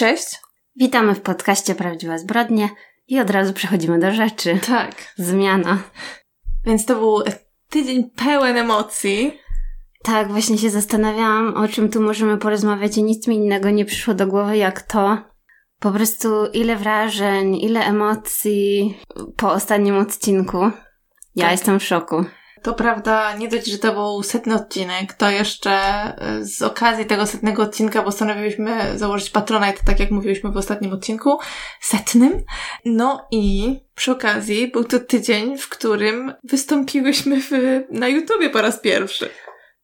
Cześć. Witamy w podcaście Prawdziwe Zbrodnie i od razu przechodzimy do rzeczy. Tak. Zmiana. Więc to był tydzień pełen emocji. Tak, właśnie się zastanawiałam, o czym tu możemy porozmawiać i nic mi innego nie przyszło do głowy jak to. Po prostu ile wrażeń, ile emocji po ostatnim odcinku. Ja Tak. jestem w szoku. To prawda, nie dość, że to był setny odcinek, to jeszcze y, z okazji tego setnego odcinka postanowiłyśmy założyć Patronite, tak jak mówiliśmy w ostatnim odcinku, setnym. No i przy okazji był to tydzień, w którym wystąpiłyśmy w, na YouTubie po raz pierwszy.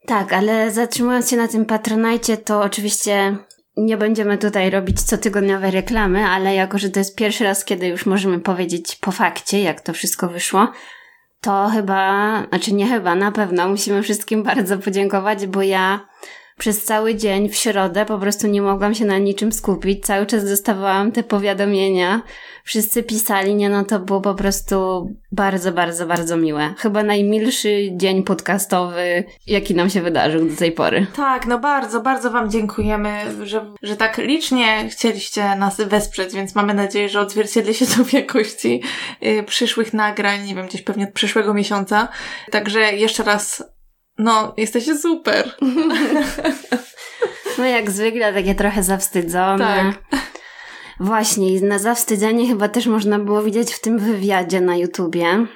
Tak, ale zatrzymując się na tym patronajcie, to oczywiście nie będziemy tutaj robić cotygodniowe reklamy, ale jako, że to jest pierwszy raz, kiedy już możemy powiedzieć po fakcie, jak to wszystko wyszło, to chyba, znaczy nie chyba, na pewno musimy wszystkim bardzo podziękować, bo ja przez cały dzień w środę po prostu nie mogłam się na niczym skupić. Cały czas dostawałam te powiadomienia. Wszyscy pisali, nie no to było po prostu bardzo, bardzo, bardzo miłe. Chyba najmilszy dzień podcastowy, jaki nam się wydarzył do tej pory. Tak, no bardzo, bardzo Wam dziękujemy, że, że tak licznie chcieliście nas wesprzeć, więc mamy nadzieję, że odzwierciedli się to w jakości y, przyszłych nagrań, nie wiem, gdzieś pewnie od przyszłego miesiąca. Także jeszcze raz, no, jesteście super. No jak zwykle takie trochę zawstydzone. Tak. Właśnie, i na zawstydzenie chyba też można było widzieć w tym wywiadzie na YouTubie,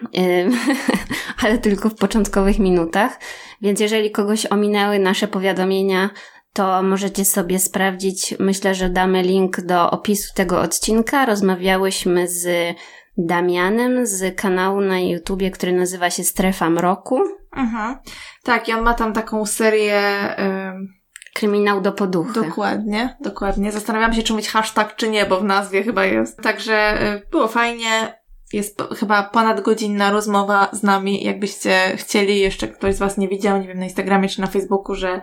ale tylko w początkowych minutach. Więc jeżeli kogoś ominęły nasze powiadomienia, to możecie sobie sprawdzić. Myślę, że damy link do opisu tego odcinka. Rozmawiałyśmy z Damianem z kanału na YouTubie, który nazywa się Strefa Mroku. Mhm. Tak, i on ma tam taką serię... ym, Kryminał do poduchy. Dokładnie, dokładnie. Zastanawiam się, czy mieć hashtag, czy nie, bo w nazwie chyba jest. Także y, było fajnie. Jest po, chyba ponad godzinna rozmowa z nami. Jakbyście chcieli, jeszcze ktoś z Was nie widział, nie wiem, na Instagramie czy na Facebooku, że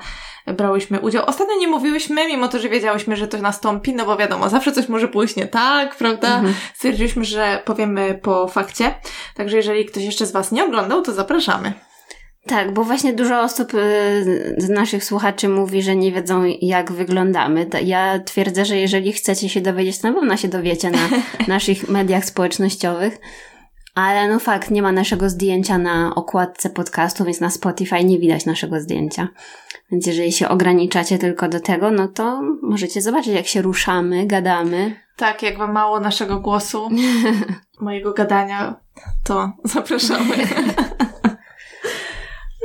brałyśmy udział. Ostatnio nie mówiłyśmy, mimo to, że wiedziałyśmy, że to nastąpi, no bo wiadomo, zawsze coś może pójść nie tak, prawda? Mhm. Stwierdziliśmy, że powiemy po fakcie. Także jeżeli ktoś jeszcze z Was nie oglądał, to zapraszamy. Tak, bo właśnie dużo osób y, z naszych słuchaczy mówi, że nie wiedzą jak wyglądamy. Ja twierdzę, że jeżeli chcecie się dowiedzieć, to na pewno się dowiecie na naszych mediach społecznościowych. Ale no fakt, nie ma naszego zdjęcia na okładce podcastu, więc na Spotify nie widać naszego zdjęcia. Więc jeżeli się ograniczacie tylko do tego, no to możecie zobaczyć jak się ruszamy, gadamy. Tak, jak Wam mało naszego głosu, mojego gadania, to zapraszamy.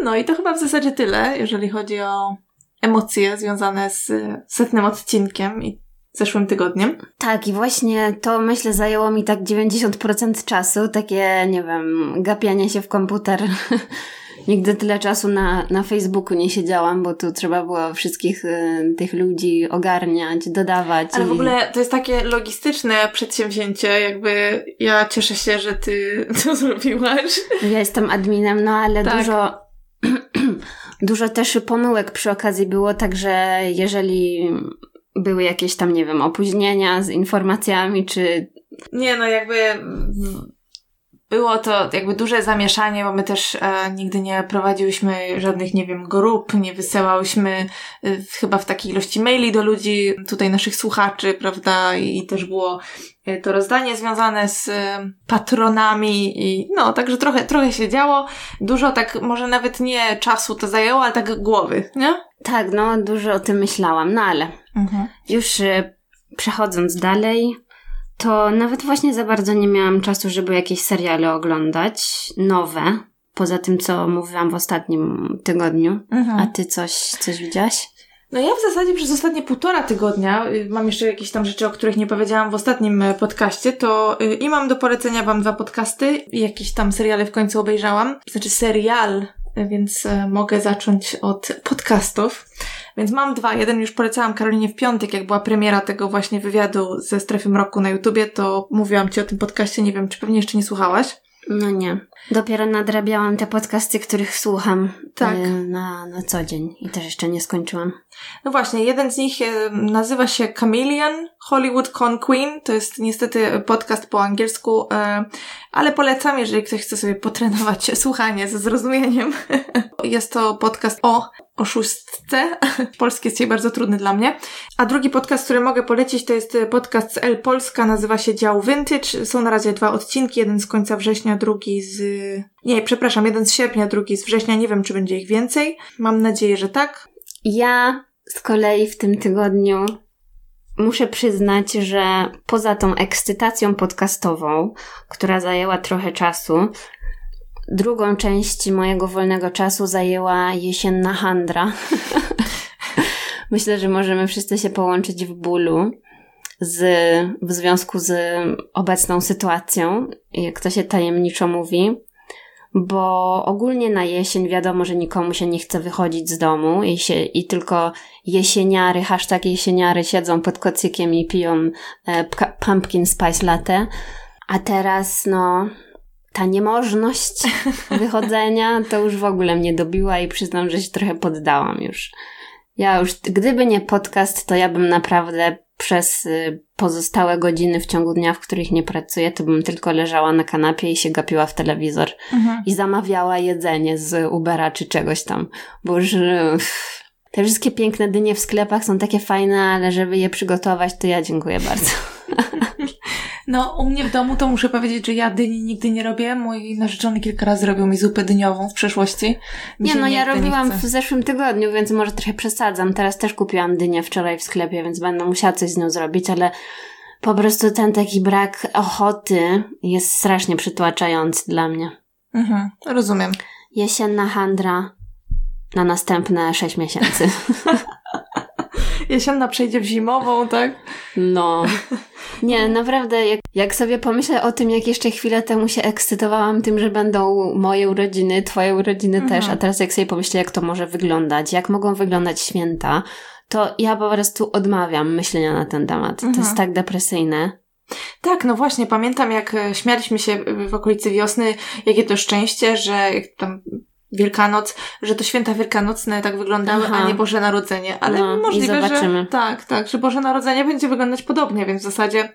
No i to chyba w zasadzie tyle, jeżeli chodzi o emocje związane z setnym odcinkiem i zeszłym tygodniem. Tak, i właśnie to myślę zajęło mi tak 90% czasu, takie, nie wiem, gapianie się w komputer. Nigdy tyle czasu na, na Facebooku nie siedziałam, bo tu trzeba było wszystkich y, tych ludzi ogarniać, dodawać. Ale i... w ogóle to jest takie logistyczne przedsięwzięcie, jakby ja cieszę się, że ty to zrobiłaś. Ja jestem adminem, no ale Tak. dużo, dużo też pomyłek przy okazji było, także jeżeli były jakieś tam, nie wiem, opóźnienia z informacjami, czy Nie no, jakby było to jakby duże zamieszanie, bo my też e, nigdy nie prowadziłyśmy żadnych, nie wiem, grup, nie wysyłałyśmy e, chyba w takiej ilości maili do ludzi, tutaj naszych słuchaczy, prawda, i też było e, to rozdanie związane z e, patronami i no, także trochę, trochę się działo, dużo tak, może nawet nie czasu to zajęło, ale tak głowy, nie? tak, no dużo o tym myślałam, no ale Mhm. Już y, przechodząc dalej, to nawet właśnie za bardzo nie miałam czasu, żeby jakieś seriale oglądać, nowe, poza tym, co mówiłam w ostatnim tygodniu. Mhm. A ty coś, coś widziałaś? No ja w zasadzie przez ostatnie półtora tygodnia, y, mam jeszcze jakieś tam rzeczy, o których nie powiedziałam w ostatnim e, podcaście, to y, i mam do polecenia wam dwa podcasty i jakieś tam seriale w końcu obejrzałam. Znaczy serial, y, więc mogę zacząć od podcastów. Więc mam dwa. Jeden już polecałam Karolinie w piątek, jak była premiera tego właśnie wywiadu ze Strefy Mroku na YouTubie, to mówiłam ci o tym podcaście, nie wiem, czy pewnie jeszcze nie słuchałaś. No nie. Dopiero nadrabiałam te podcasty, których słucham Tak. y, na, na co dzień i też jeszcze nie skończyłam. No właśnie, jeden z nich e, nazywa się Chameleon Hollywood Con Queen. To jest niestety podcast po angielsku, e, ale polecam, jeżeli ktoś chce sobie potrenować słuchanie ze zrozumieniem. Jest to podcast o oszustce. Polski jest dzisiaj bardzo trudny dla mnie. A drugi podcast, który mogę polecić, to jest podcast z L Polska, nazywa się Dział Vintage. Są na razie dwa odcinki, jeden z końca września, drugi z... Nie, przepraszam, jeden z sierpnia, drugi z września. Nie wiem, czy będzie ich więcej. Mam nadzieję, że tak. Ja z kolei w tym tygodniu muszę przyznać, że poza tą ekscytacją podcastową, która zajęła trochę czasu, drugą część mojego wolnego czasu zajęła jesienna handra. Myślę, że możemy wszyscy się połączyć w bólu z, w związku z obecną sytuacją, jak to się tajemniczo mówi bo ogólnie na jesień wiadomo, że nikomu się nie chce wychodzić z domu i, się, i tylko jesieniary, hashtag jesieniary siedzą pod kocykiem i piją e, pumpkin spice latte. A teraz, no, ta niemożność wychodzenia to już w ogóle mnie dobiła i przyznam, że się trochę poddałam już. Ja już, gdyby nie podcast, to ja bym naprawdę przez y, pozostałe godziny w ciągu dnia, w których nie pracuję, to bym tylko leżała na kanapie i się gapiła w telewizor i zamawiała jedzenie z Ubera czy czegoś tam, bo już te wszystkie piękne dynie w sklepach są takie fajne, ale żeby je przygotować, to ja dziękuję bardzo. No, u mnie w domu to muszę powiedzieć, że ja dyni nigdy nie robię. Mój narzeczony kilka razy robił mi zupę dyniową w przeszłości. Mi Nie no, ja robiłam w zeszłym tygodniu, więc może trochę przesadzam. Teraz też kupiłam dynię wczoraj w sklepie, więc będę musiała coś z nią zrobić, ale po prostu ten taki brak ochoty jest strasznie przytłaczający dla mnie. Mhm, rozumiem. Jesienna handra na następne 6 miesięcy. Jesienna przejdzie w zimową, tak? No. Nie, naprawdę, jak, jak sobie pomyślę o tym, jak jeszcze chwilę temu się ekscytowałam tym, że będą moje urodziny, twoje urodziny Mhm. też, a teraz jak sobie pomyślę, jak to może wyglądać, jak mogą wyglądać święta, to ja po prostu odmawiam myślenia na ten temat. To Mhm. jest tak depresyjne. Tak, no właśnie, pamiętam jak e, śmialiśmy się w okolicy wiosny, jakie to szczęście, że jak tam Wielkanoc, że to święta wielkanocne tak wyglądały, Aha. a nie Boże Narodzenie. Ale No, możliwe, że tak, tak, że Boże Narodzenie będzie wyglądać podobnie, więc w zasadzie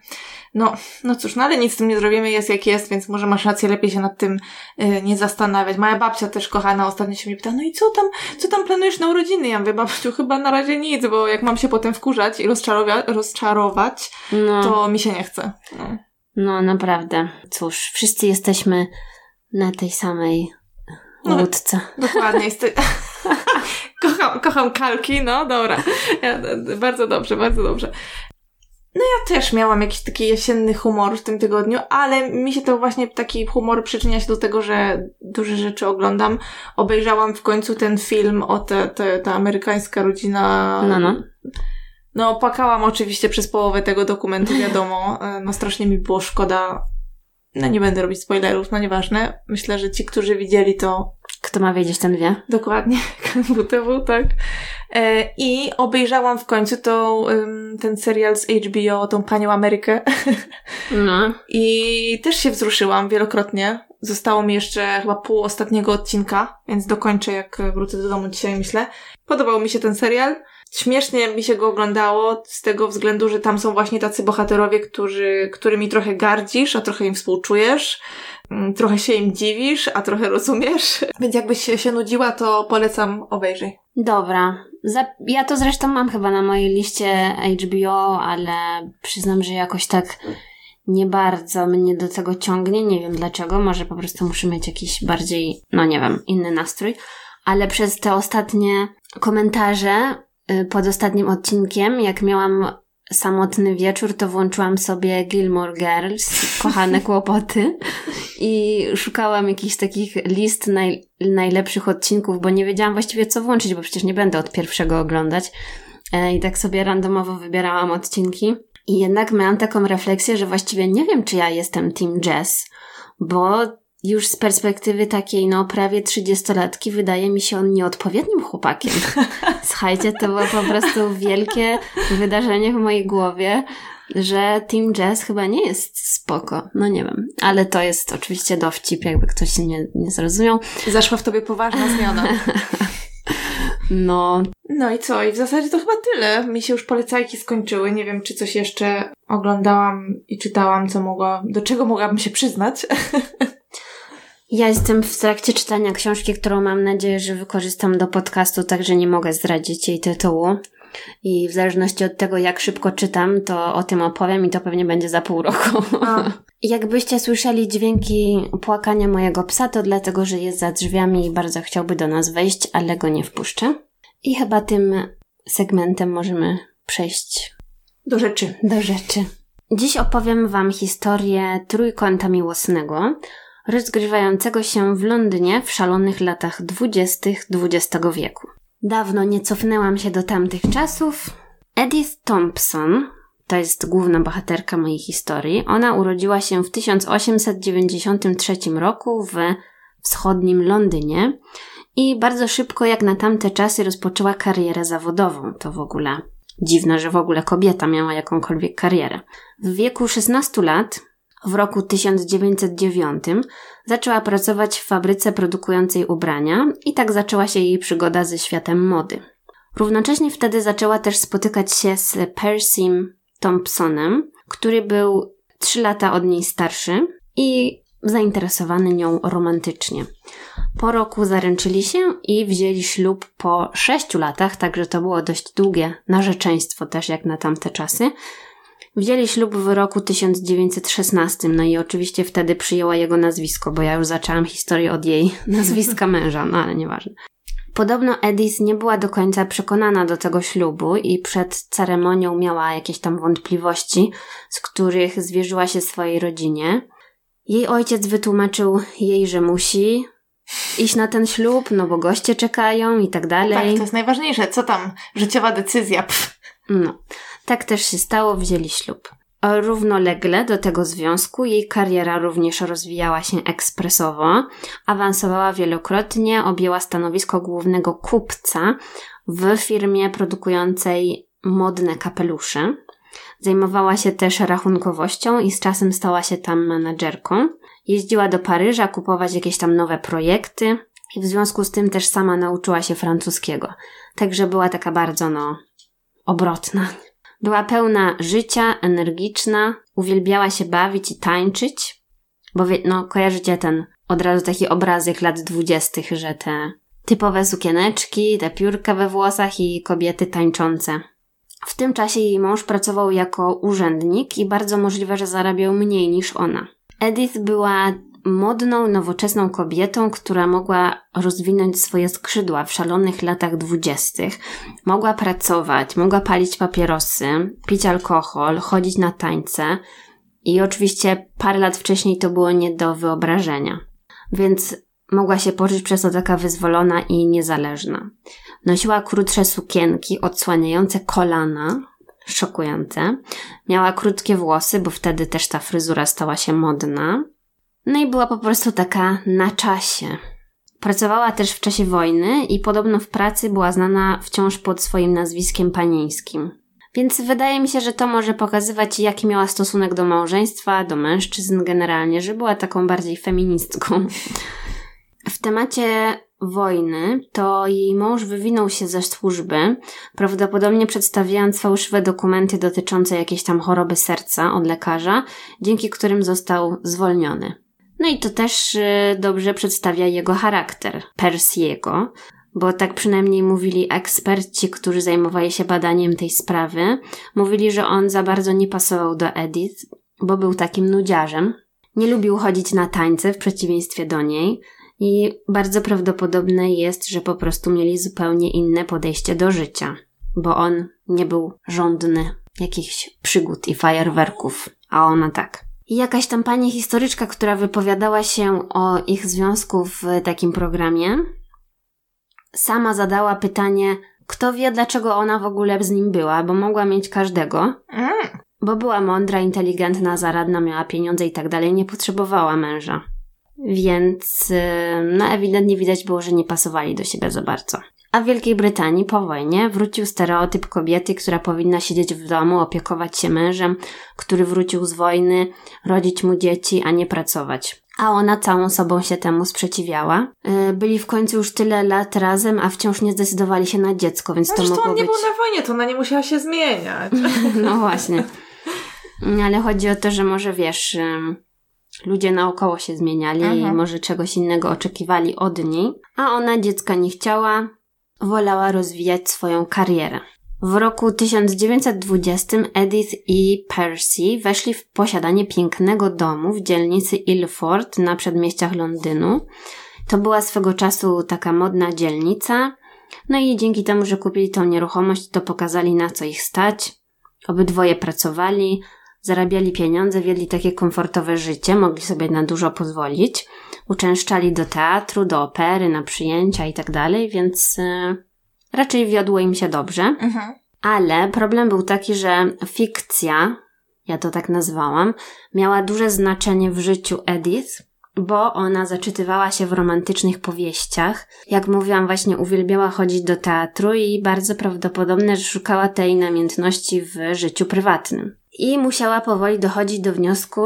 no, no cóż, no ale nic z tym nie zrobimy, jest jak jest, więc może masz rację, lepiej się nad tym y, nie zastanawiać. Moja babcia też kochana ostatnio się mnie pyta, no i co tam, co tam planujesz na urodziny? Ja mówię, babciu, chyba na razie nic, bo jak mam się potem wkurzać i rozczarować, No, to mi się nie chce. No. no naprawdę. Cóż, wszyscy jesteśmy na tej samej No. łódce. Dokładnie. Jest... kocham, kocham kalki, no dobra. Ja, bardzo dobrze, bardzo dobrze. No ja też miałam jakiś taki jesienny humor w tym tygodniu, ale mi się to właśnie taki humor przyczynia się do tego, że duże rzeczy oglądam. Obejrzałam w końcu ten film o te, te, ta amerykańska rodzina. No, no. No, płakałam oczywiście przez połowę tego dokumentu, wiadomo. E, No, strasznie mi było szkoda. No, nie będę robić spoilerów, no nieważne. Myślę, że ci, którzy widzieli to, Kto ma wiedzieć, ten wie. Dokładnie, WTW, tak. E, I obejrzałam w końcu tą, ten serial z HBO, tą Panią Amerykę. No. I też się wzruszyłam wielokrotnie. Zostało mi jeszcze chyba pół ostatniego odcinka, więc dokończę jak wrócę do domu dzisiaj, myślę. Podobał mi się ten serial. Śmiesznie mi się go oglądało z tego względu, że tam są właśnie tacy bohaterowie, którzy, którymi trochę gardzisz, a trochę im współczujesz. Mm, Trochę się im dziwisz, a trochę rozumiesz. Więc jakbyś się, się nudziła, to polecam obejrzyj. Dobra. Ja to zresztą mam chyba na mojej liście HBO, ale przyznam, że jakoś tak nie bardzo mnie do tego ciągnie. Nie wiem dlaczego. Może po prostu muszę mieć jakiś bardziej, no nie wiem, inny nastrój. Ale przez te ostatnie komentarze y, pod ostatnim odcinkiem, jak miałam samotny wieczór, to włączyłam sobie Gilmore Girls, kochane kłopoty i szukałam jakichś takich list naj, najlepszych odcinków, bo nie wiedziałam właściwie co włączyć, bo przecież nie będę od pierwszego oglądać. E, I tak sobie randomowo wybierałam odcinki. I jednak miałam taką refleksję, że właściwie nie wiem, czy ja jestem Team Jazz, bo już z perspektywy takiej, no, prawie 30-latki wydaje mi się on nieodpowiednim chłopakiem. Słuchajcie, to było po prostu wielkie wydarzenie w mojej głowie, że Team Jazz chyba nie jest spoko. No nie wiem, ale to jest oczywiście dowcip, jakby ktoś nie, nie zrozumiał. Zaszła w tobie poważna zmiana. No. No i co? I w zasadzie to chyba tyle. Mi się już polecajki skończyły. Nie wiem, czy coś jeszcze oglądałam i czytałam, co mogła, do czego mogłabym się przyznać. Ja jestem w trakcie czytania książki, którą mam nadzieję, że wykorzystam do podcastu, także nie mogę zdradzić jej tytułu. I w zależności od tego, jak szybko czytam, to o tym opowiem i to pewnie będzie za pół roku. A. Jakbyście słyszeli dźwięki płakania mojego psa, to dlatego, że jest za drzwiami i bardzo chciałby do nas wejść, ale go nie wpuszczę. I chyba tym segmentem możemy przejść do rzeczy. Do rzeczy. Dziś opowiem Wam historię trójkąta miłosnego, rozgrywającego się w Londynie w szalonych latach dwudziestych XX wieku. Dawno nie cofnęłam się do tamtych czasów. Edith Thompson, to jest główna bohaterka mojej historii, ona urodziła się w 1893 roku w wschodnim Londynie i bardzo szybko, jak na tamte czasy, rozpoczęła karierę zawodową. To w ogóle dziwne, że w ogóle kobieta miała jakąkolwiek karierę. W wieku 16 lat w roku 1909 zaczęła pracować w fabryce produkującej ubrania i tak zaczęła się jej przygoda ze światem mody. Równocześnie wtedy zaczęła też spotykać się z Percym Thompsonem, który był 3 lata od niej starszy i zainteresowany nią romantycznie. Po roku zaręczyli się i wzięli ślub po 6 latach, także to było dość długie narzeczeństwo też jak na tamte czasy. Wzięli ślub w roku 1916, no i oczywiście wtedy przyjęła jego nazwisko, bo ja już zaczęłam historię od jej nazwiska męża, no ale nieważne. Podobno Edith nie była do końca przekonana do tego ślubu i przed ceremonią miała jakieś tam wątpliwości, z których zwierzyła się swojej rodzinie. Jej ojciec wytłumaczył jej, że musi iść na ten ślub, no bo goście czekają i tak dalej. Tak, to jest najważniejsze. Co tam? Życiowa decyzja. Pff. No. Tak też się stało, wzięli ślub. Równolegle do tego związku jej kariera również rozwijała się ekspresowo, awansowała wielokrotnie, objęła stanowisko głównego kupca w firmie produkującej modne kapelusze. Zajmowała się też rachunkowością i z czasem stała się tam menadżerką. Jeździła do Paryża kupować jakieś tam nowe projekty i w związku z tym też sama nauczyła się francuskiego. Także była taka bardzo, no, obrotna. Była pełna życia, energiczna, uwielbiała się bawić i tańczyć, bo wie, no, kojarzycie ten od razu taki obrazek lat dwudziestych, że te typowe sukieneczki, te piórka we włosach i kobiety tańczące. W tym czasie jej mąż pracował jako urzędnik i bardzo możliwe, że zarabiał mniej niż ona. Edith była modną, nowoczesną kobietą, która mogła rozwinąć swoje skrzydła w szalonych latach dwudziestych. Mogła pracować, mogła palić papierosy, pić alkohol, chodzić na tańce i oczywiście parę lat wcześniej to było nie do wyobrażenia. Więc mogła się poczuć przez to taka wyzwolona i niezależna. Nosiła krótsze sukienki odsłaniające kolana, szokujące. Miała krótkie włosy, bo wtedy też ta fryzura stała się modna. No i była po prostu taka na czasie. Pracowała też w czasie wojny i podobno w pracy była znana wciąż pod swoim nazwiskiem panieńskim. Więc wydaje mi się, że to może pokazywać, jaki miała stosunek do małżeństwa, do mężczyzn generalnie, że była taką bardziej feministką. W temacie wojny to jej mąż wywinął się ze służby, prawdopodobnie przedstawiając fałszywe dokumenty dotyczące jakiejś tam choroby serca od lekarza, dzięki którym został zwolniony. No i to też y, dobrze przedstawia jego charakter, Persiego, bo tak przynajmniej mówili eksperci, którzy zajmowali się badaniem tej sprawy. Mówili, że on za bardzo nie pasował do Edith, bo był takim nudziarzem. Nie lubił chodzić na tańce w przeciwieństwie do niej i bardzo prawdopodobne jest, że po prostu mieli zupełnie inne podejście do życia, bo on nie był żądny jakichś przygód i fajerwerków, a ona tak. Jakaś tam pani historyczka, która wypowiadała się o ich związku w takim programie, sama zadała pytanie, kto wie, dlaczego ona w ogóle z nim była, bo mogła mieć każdego. Mm. Bo była mądra, inteligentna, zaradna, miała pieniądze i tak dalej, nie potrzebowała męża. Więc, y, no, ewidentnie widać było, że nie pasowali do siebie za bardzo. A w Wielkiej Brytanii po wojnie wrócił stereotyp kobiety, która powinna siedzieć w domu, opiekować się mężem, który wrócił z wojny, rodzić mu dzieci, a nie pracować. A ona całą sobą się temu sprzeciwiała. E, byli w końcu już tyle lat razem, a wciąż nie zdecydowali się na dziecko, więc no, to mogło on nie być... był na wojnie, to ona nie musiała się zmieniać. No właśnie. Ale chodzi o to, że może wiesz, ludzie naokoło się zmieniali i Mhm. może czegoś innego oczekiwali od niej, a ona dziecka nie chciała, wolała rozwijać swoją karierę. W roku 1920 Edith i Percy weszli w posiadanie pięknego domu w dzielnicy Ilford na przedmieściach Londynu. To była swego czasu taka modna dzielnica, no i dzięki temu, że kupili tą nieruchomość, to pokazali na co ich stać. Obydwoje pracowali, zarabiali pieniądze, wiedli takie komfortowe życie, mogli sobie na dużo pozwolić. Uczęszczali do teatru, do opery, na przyjęcia i tak dalej, więc e, raczej wiodło im się dobrze. Mhm. Ale problem był taki, że fikcja, ja to tak nazwałam, miała duże znaczenie w życiu Edith, bo ona zaczytywała się w romantycznych powieściach. Jak mówiłam, właśnie uwielbiała chodzić do teatru i bardzo prawdopodobne, że szukała tej namiętności w życiu prywatnym. I musiała powoli dochodzić do wniosku,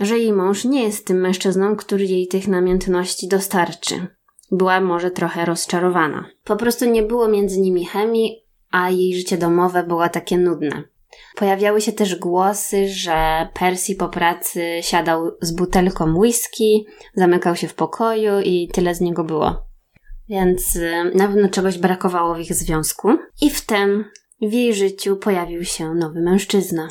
że jej mąż nie jest tym mężczyzną, który jej tych namiętności dostarczy. Była może trochę rozczarowana. Po prostu nie było między nimi chemii, a jej życie domowe było takie nudne. Pojawiały się też głosy, że Percy po pracy siadał z butelką whisky, zamykał się w pokoju i tyle z niego było. Więc y, na pewno czegoś brakowało w ich związku. I wtem w jej życiu pojawił się nowy mężczyzna.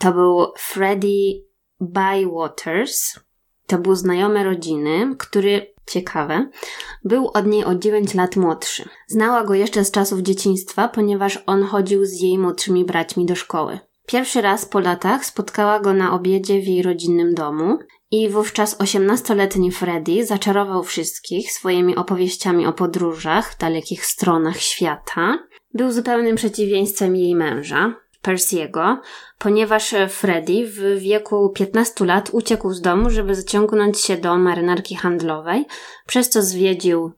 To był Freddie Bywaters. To był znajomy rodziny, który, ciekawe, był od niej o 9 lat młodszy. Znała go jeszcze z czasów dzieciństwa, ponieważ on chodził z jej młodszymi braćmi do szkoły. Pierwszy raz po latach spotkała go na obiedzie w jej rodzinnym domu i wówczas 18-letni Freddy zaczarował wszystkich swoimi opowieściami o podróżach w dalekich stronach świata. Był zupełnym przeciwieństwem jej męża, Percy'ego, ponieważ Freddy w wieku 15 lat uciekł z domu, żeby zaciągnąć się do marynarki handlowej, przez co zwiedził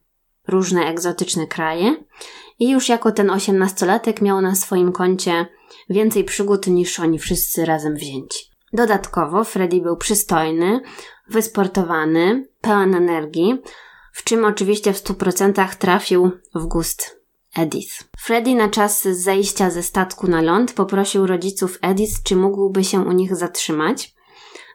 różne egzotyczne kraje i już jako ten osiemnastolatek miał na swoim koncie więcej przygód niż oni wszyscy razem wzięci. Dodatkowo Freddy był przystojny, wysportowany, pełen energii, w czym oczywiście w 100% trafił w gust Edith. Freddy na czas zejścia ze statku na ląd poprosił rodziców Edith, czy mógłby się u nich zatrzymać.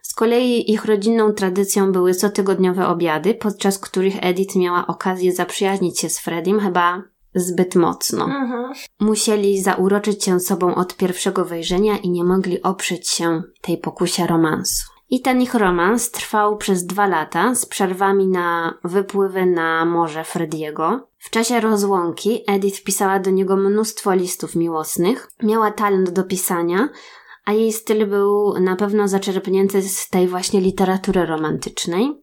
Z kolei ich rodzinną tradycją były cotygodniowe obiady, podczas których Edith miała okazję zaprzyjaźnić się z Freddym chyba zbyt mocno. Mhm. Musieli zauroczyć się sobą od pierwszego wejrzenia i nie mogli oprzeć się tej pokusie romansu. I ten ich romans trwał przez dwa lata z przerwami na wypływy na morze Frediego. W czasie rozłąki Edith pisała do niego mnóstwo listów miłosnych. Miała talent do pisania, a jej styl był na pewno zaczerpnięty z tej właśnie literatury romantycznej.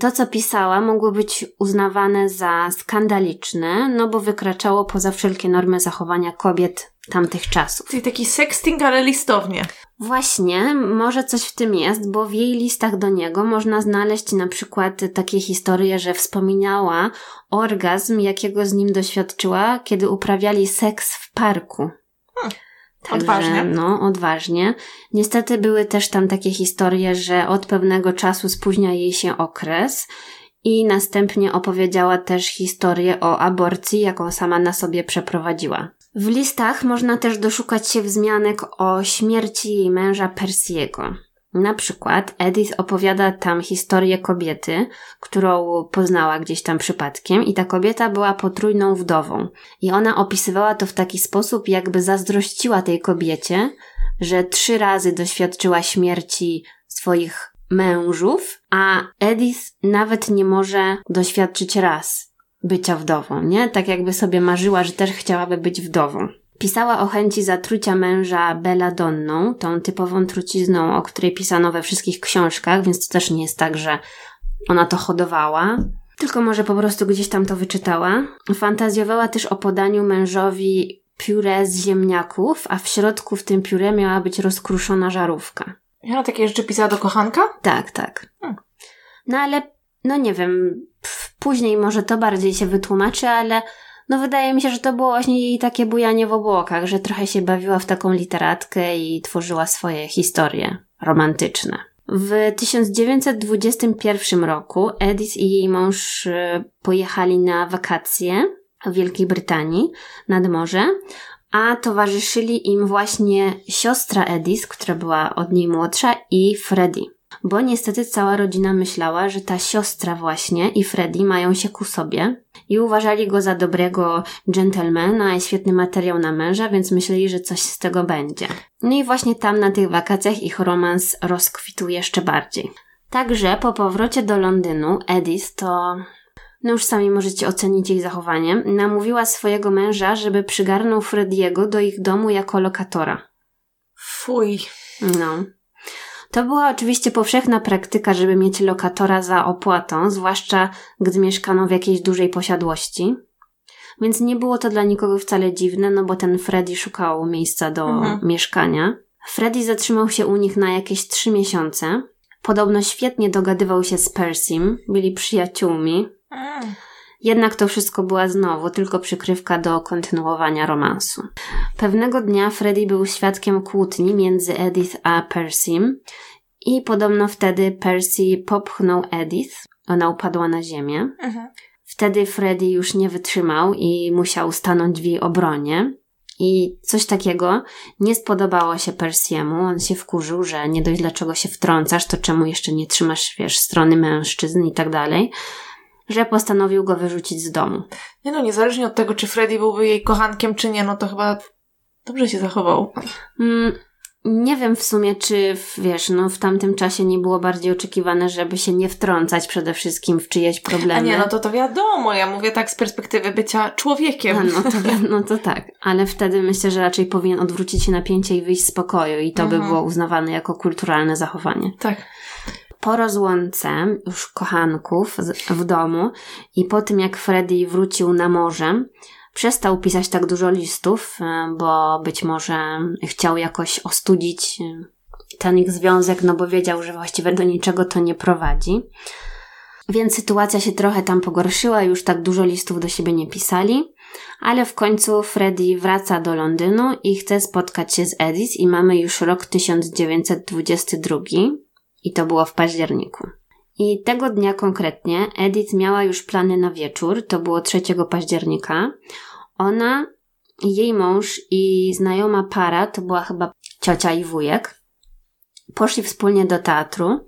To, co pisała, mogło być uznawane za skandaliczne, no bo wykraczało poza wszelkie normy zachowania kobiet tamtych czasów. Czyli taki sexting, ale listownie. Właśnie, może coś w tym jest, bo w jej listach do niego można znaleźć na przykład takie historie, że wspominała orgazm, jakiego z nim doświadczyła, kiedy uprawiali seks w parku. Hmm, Także, odważnie. No, odważnie. Niestety były też tam takie historie, że od pewnego czasu spóźnia jej się okres i następnie opowiedziała też historię o aborcji, jaką sama na sobie przeprowadziła. W listach można też doszukać się wzmianek o śmierci jej męża Persiego. Na przykład Edith opowiada tam historię kobiety, którą poznała gdzieś tam przypadkiem i ta kobieta była potrójną wdową. I ona opisywała to w taki sposób, jakby zazdrościła tej kobiecie, że trzy razy doświadczyła śmierci swoich mężów, a Edith nawet nie może doświadczyć raz bycia wdową, nie? Tak jakby sobie marzyła, że też chciałaby być wdową. Pisała o chęci zatrucia męża belladonną, tą typową trucizną, o której pisano we wszystkich książkach, więc to też nie jest tak, że ona to hodowała, tylko może po prostu gdzieś tam to wyczytała. Fantazjowała też o podaniu mężowi pióre z ziemniaków, a w środku w tym pióre miała być rozkruszona żarówka. Ja takie rzeczy pisała do kochanka? Tak, tak. Hmm. No ale, no nie wiem, pf, później może to bardziej się wytłumaczy, ale No wydaje mi się, że to było właśnie jej takie bujanie w obłokach, że trochę się bawiła w taką literatkę i tworzyła swoje historie romantyczne. W 1921 roku Edith i jej mąż y, pojechali na wakacje w Wielkiej Brytanii nad morze, a towarzyszyli im właśnie siostra Edith, która była od niej młodsza, i Freddie. Bo niestety cała rodzina myślała, że ta siostra właśnie i Freddie mają się ku sobie i uważali go za dobrego dżentelmena i świetny materiał na męża, więc myśleli, że coś z tego będzie. No i właśnie tam na tych wakacjach ich romans rozkwitł jeszcze bardziej. Także po powrocie do Londynu Edith to no już sami możecie ocenić jej zachowanie, namówiła swojego męża, żeby przygarnął Frediego do ich domu jako lokatora. Fuj. No. To była oczywiście powszechna praktyka, żeby mieć lokatora za opłatą, zwłaszcza gdy mieszkano w jakiejś dużej posiadłości. Więc nie było to dla nikogo wcale dziwne, no bo ten Freddy szukał miejsca do mhm. mieszkania. Freddy zatrzymał się u nich na jakieś trzy miesiące. Podobno świetnie dogadywał się z Persim, byli przyjaciółmi. Jednak to wszystko była znowu tylko przykrywka do kontynuowania romansu. Pewnego dnia Freddy był świadkiem kłótni między Edith a Persim i podobno wtedy Percy popchnął Edith. Ona upadła na ziemię. Mhm. Wtedy Freddy już nie wytrzymał i musiał stanąć w jej obronie. I coś takiego nie spodobało się Persiemu. On się wkurzył, że nie dość dlaczego się wtrącasz, to czemu jeszcze nie trzymasz, wiesz, strony mężczyzn i tak dalej że postanowił go wyrzucić z domu. Nie no, niezależnie od tego, czy Freddy byłby jej kochankiem, czy nie, no to chyba dobrze się zachował. Mm, nie wiem w sumie, czy wiesz, no w tamtym czasie nie było bardziej oczekiwane, żeby się nie wtrącać przede wszystkim w czyjeś problemy. A nie, no to to wiadomo, ja mówię tak z perspektywy bycia człowiekiem. No, no, to, no to tak, ale wtedy myślę, że raczej powinien odwrócić się napięcie i wyjść z pokoju i to mhm. by było uznawane jako kulturalne zachowanie. Tak po rozłące już kochanków w domu i po tym jak Freddy wrócił na morze, przestał pisać tak dużo listów, e, bo być może chciał jakoś ostudzić e, ten ich związek, no bo wiedział, że właściwie do niczego to nie prowadzi. Więc sytuacja się trochę tam pogorszyła, już tak dużo listów do siebie nie pisali, ale w końcu Freddy wraca do Londynu i chce spotkać się z Edith i mamy już rok 1922 i to było w październiku. I tego dnia konkretnie Edith miała już plany na wieczór, to było 3 października. Ona, jej mąż i znajoma para, to była chyba ciocia i wujek, poszli wspólnie do teatru,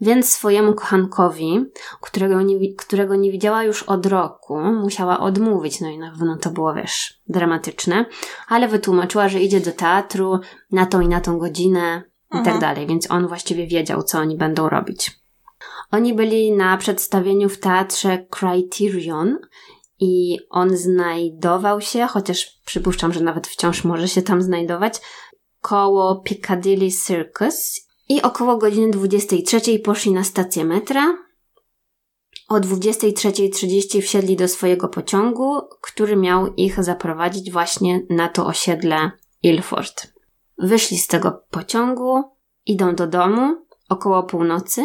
więc swojemu kochankowi, którego nie, którego nie widziała już od roku, musiała odmówić. No i na pewno to było, wiesz, dramatyczne, ale wytłumaczyła, że idzie do teatru na tą i na tą godzinę, i tak mhm. dalej, więc on właściwie wiedział, co oni będą robić. Oni byli na przedstawieniu w teatrze Criterion i on znajdował się, chociaż przypuszczam, że nawet wciąż może się tam znajdować, koło Piccadilly Circus i około godziny 23 poszli na stację metra. O 23.30 wsiedli do swojego pociągu, który miał ich zaprowadzić właśnie na to osiedle Ilford. Wyszli z tego pociągu, idą do domu około północy,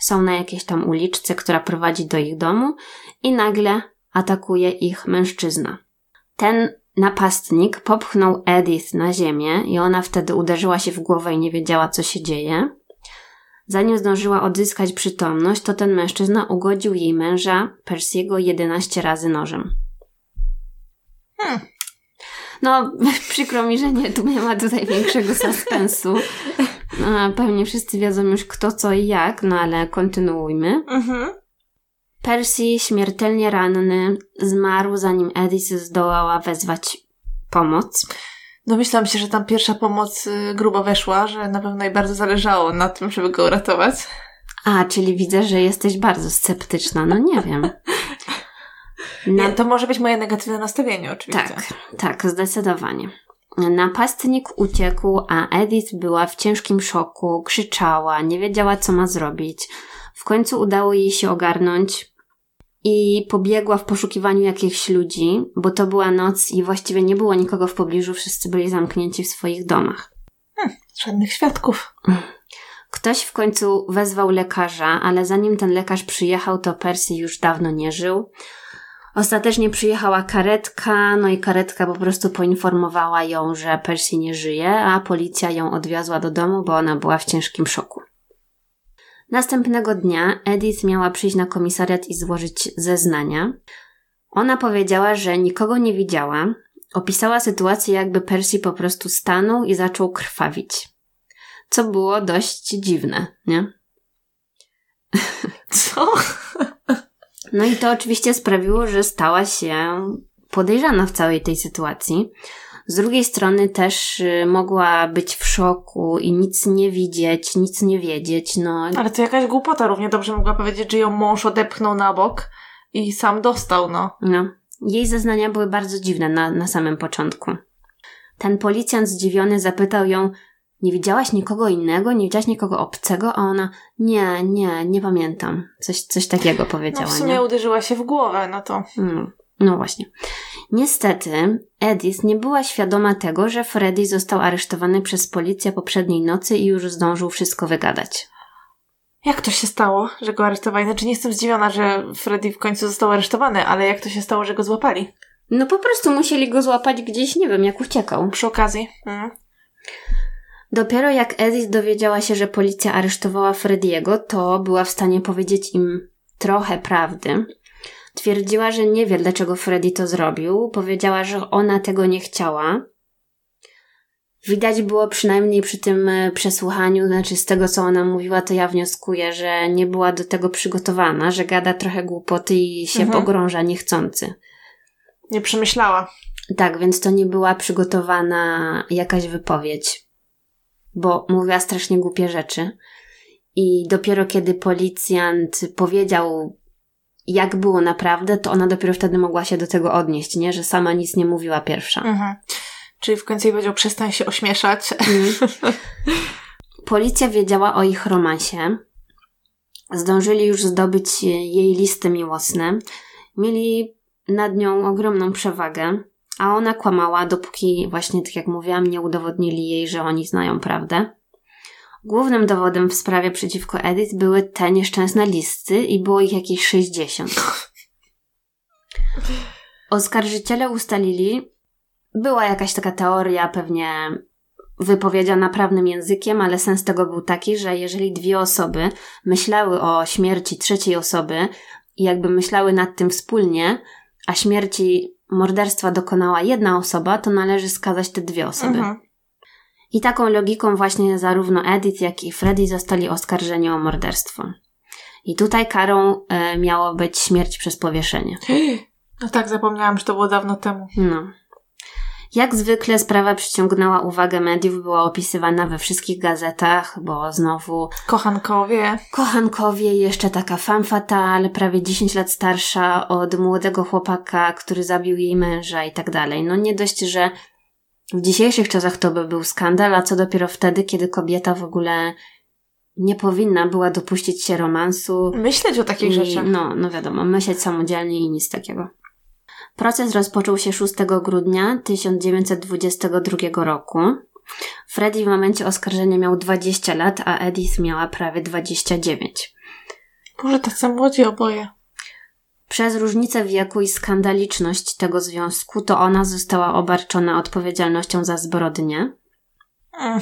są na jakiejś tam uliczce, która prowadzi do ich domu i nagle atakuje ich mężczyzna. Ten napastnik popchnął Edith na ziemię i ona wtedy uderzyła się w głowę i nie wiedziała, co się dzieje. Zanim zdążyła odzyskać przytomność, to ten mężczyzna ugodził jej męża Persiego 11 razy nożem. Hmm. No, przykro mi, że nie, tu nie ma tutaj większego suspensu. No, pewnie wszyscy wiedzą już kto, co i jak, no ale kontynuujmy. Mhm. Percy, śmiertelnie ranny, zmarł zanim Edith zdołała wezwać pomoc. Domyślam się, że tam pierwsza pomoc y, grubo weszła, że na pewno jej bardzo zależało na tym, żeby go uratować. A, czyli widzę, że jesteś bardzo sceptyczna. No nie wiem. Na... To może być moje negatywne nastawienie, oczywiście. Tak, tak, zdecydowanie. Napastnik uciekł, a Edith była w ciężkim szoku, krzyczała, nie wiedziała, co ma zrobić. W końcu udało jej się ogarnąć i pobiegła w poszukiwaniu jakichś ludzi, bo to była noc i właściwie nie było nikogo w pobliżu, wszyscy byli zamknięci w swoich domach. Hmm, żadnych świadków. Ktoś w końcu wezwał lekarza, ale zanim ten lekarz przyjechał, to Percy już dawno nie żył. Ostatecznie przyjechała karetka, no i karetka po prostu poinformowała ją, że Percy nie żyje, a policja ją odwiozła do domu, bo ona była w ciężkim szoku. Następnego dnia Edith miała przyjść na komisariat i złożyć zeznania. Ona powiedziała, że nikogo nie widziała. Opisała sytuację, jakby Percy po prostu stanął i zaczął krwawić. Co było dość dziwne, nie? Co? No i to oczywiście sprawiło, że stała się podejrzana w całej tej sytuacji. Z drugiej strony też y, mogła być w szoku i nic nie widzieć, nic nie wiedzieć, no. Ale to jakaś głupota. Równie dobrze mogła powiedzieć, że ją mąż odepchnął na bok i sam dostał, no. No. Jej zeznania były bardzo dziwne na, na samym początku. Ten policjant zdziwiony zapytał ją, nie widziałaś nikogo innego? Nie widziałaś nikogo obcego? A ona, nie, nie, nie pamiętam. Coś, coś takiego powiedziała, No w sumie nie? uderzyła się w głowę, no to... No, no właśnie. Niestety, Edith nie była świadoma tego, że Freddy został aresztowany przez policję poprzedniej nocy i już zdążył wszystko wygadać. Jak to się stało, że go aresztowali? Znaczy nie jestem zdziwiona, że Freddy w końcu został aresztowany, ale jak to się stało, że go złapali? No po prostu musieli go złapać gdzieś, nie wiem, jak uciekał. Przy okazji. Mhm. Dopiero jak Edith dowiedziała się, że policja aresztowała Frediego, to była w stanie powiedzieć im trochę prawdy. Twierdziła, że nie wie, dlaczego Freddy to zrobił. Powiedziała, że ona tego nie chciała. Widać było przynajmniej przy tym e, przesłuchaniu, znaczy z tego, co ona mówiła, to ja wnioskuję, że nie była do tego przygotowana, że gada trochę głupoty i się Mhm. pogrąża niechcący. Nie przemyślała. Tak, więc to nie była przygotowana jakaś wypowiedź, bo mówiła strasznie głupie rzeczy. I dopiero kiedy policjant powiedział, jak było naprawdę, to ona dopiero wtedy mogła się do tego odnieść, nie? Że sama nic nie mówiła pierwsza. Mhm. Czyli w końcu jej powiedział, przestań się ośmieszać. Mm. Policja wiedziała o ich romansie. Zdążyli już zdobyć jej listy miłosne. Mieli nad nią ogromną przewagę, a ona kłamała, dopóki właśnie, tak jak mówiłam, nie udowodnili jej, że oni znają prawdę. Głównym dowodem w sprawie przeciwko Edith były te nieszczęsne listy i było ich jakieś 60. Oskarżyciele ustalili, była jakaś taka teoria, pewnie wypowiedziana prawnym językiem, ale sens tego był taki, że jeżeli dwie osoby myślały o śmierci trzeciej osoby i jakby myślały nad tym wspólnie, a śmierci morderstwa dokonała jedna osoba, to należy skazać te dwie osoby. Mhm. I taką logiką właśnie zarówno Edith, jak i Freddy zostali oskarżeni o morderstwo. I tutaj karą e, miało być śmierć przez powieszenie. No tak, zapomniałam, że to było dawno temu. No. Jak zwykle sprawa przyciągnęła uwagę mediów, była opisywana we wszystkich gazetach, bo znowu Kochankowie. kochankowie, jeszcze taka femme fatale, prawie 10 lat starsza od młodego chłopaka, który zabił jej męża i tak dalej. No nie dość, że w dzisiejszych czasach to by był skandal, a co dopiero wtedy, kiedy kobieta w ogóle nie powinna była dopuścić się romansu, Myśleć o takich i, rzeczach. No, no wiadomo, myśleć samodzielnie i nic takiego. Proces rozpoczął się 6 grudnia 1922 roku. Freddy w momencie oskarżenia miał 20 lat, a Edith miała prawie 29. Boże, tacy młodzi oboje. Przez różnicę wieku i skandaliczność tego związku, to ona została obarczona odpowiedzialnością za zbrodnię. Mm.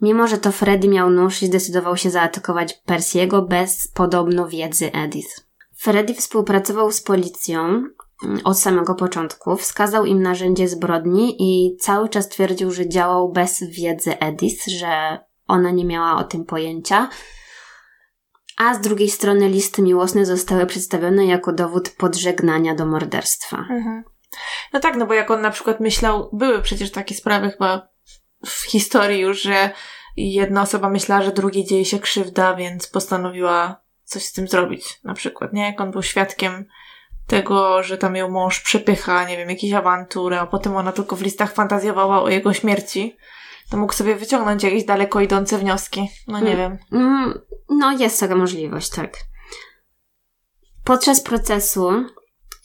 Mimo, że to Freddy miał nóż i zdecydował się zaatakować Persiego bez podobno wiedzy Edith. Freddy współpracował z policją od samego początku, wskazał im narzędzie zbrodni i cały czas twierdził, że działał bez wiedzy Edith, że ona nie miała o tym pojęcia. A z drugiej strony listy miłosne zostały przedstawione jako dowód podżegnania do morderstwa. Mhm. No tak, no bo jak on na przykład myślał, były przecież takie sprawy chyba w historii już, że jedna osoba myślała, że drugiej dzieje się krzywda, więc postanowiła coś z tym zrobić. Na przykład, nie? Jak on był świadkiem tego, że tam ją mąż przepycha, nie wiem, jakieś awantury, a potem ona tylko w listach fantazjowała o jego śmierci, to mógł sobie wyciągnąć jakieś daleko idące wnioski. No nie Mm. wiem. Mm, No, jest taka możliwość, tak. Podczas procesu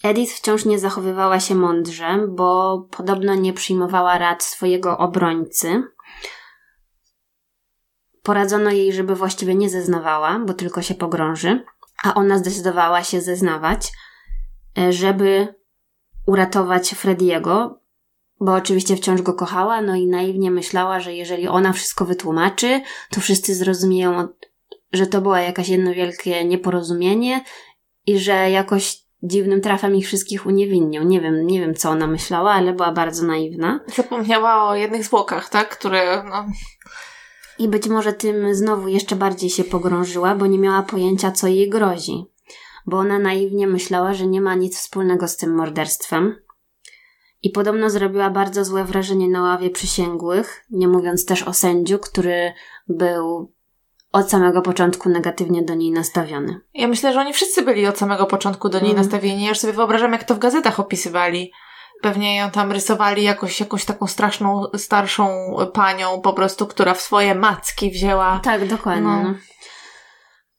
Edith wciąż nie zachowywała się mądrze, bo podobno nie przyjmowała rad swojego obrońcy. Poradzono jej, żeby właściwie nie zeznawała, bo tylko się pogrąży, a ona zdecydowała się zeznawać, żeby uratować Frediego, bo oczywiście wciąż go kochała, no i naiwnie myślała, że jeżeli ona wszystko wytłumaczy, to wszyscy zrozumieją, że to było jakaś jedno wielkie nieporozumienie i że jakoś dziwnym trafem ich wszystkich uniewinnią. Nie wiem, nie wiem co ona myślała, ale była bardzo naiwna. Zapomniała o jednych zwłokach, tak? Które, no... I być może tym znowu jeszcze bardziej się pogrążyła, bo nie miała pojęcia, co jej grozi. Bo ona naiwnie myślała, że nie ma nic wspólnego z tym morderstwem. I podobno zrobiła bardzo złe wrażenie na ławie przysięgłych, nie mówiąc też o sędziu, który był od samego początku negatywnie do niej nastawiony. Ja myślę, że oni wszyscy byli od samego początku do niej mm. nastawieni. Ja już sobie wyobrażam, jak to w gazetach opisywali. Pewnie ją tam rysowali jakoś, jakąś taką straszną, starszą panią po prostu, która w swoje macki wzięła. Tak, dokładnie. No.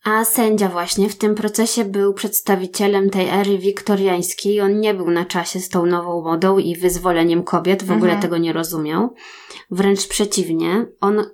A sędzia właśnie w tym procesie był przedstawicielem tej ery wiktoriańskiej. On nie był na czasie z tą nową modą i wyzwoleniem kobiet, w ogóle mhm. tego nie rozumiał. Wręcz przeciwnie, on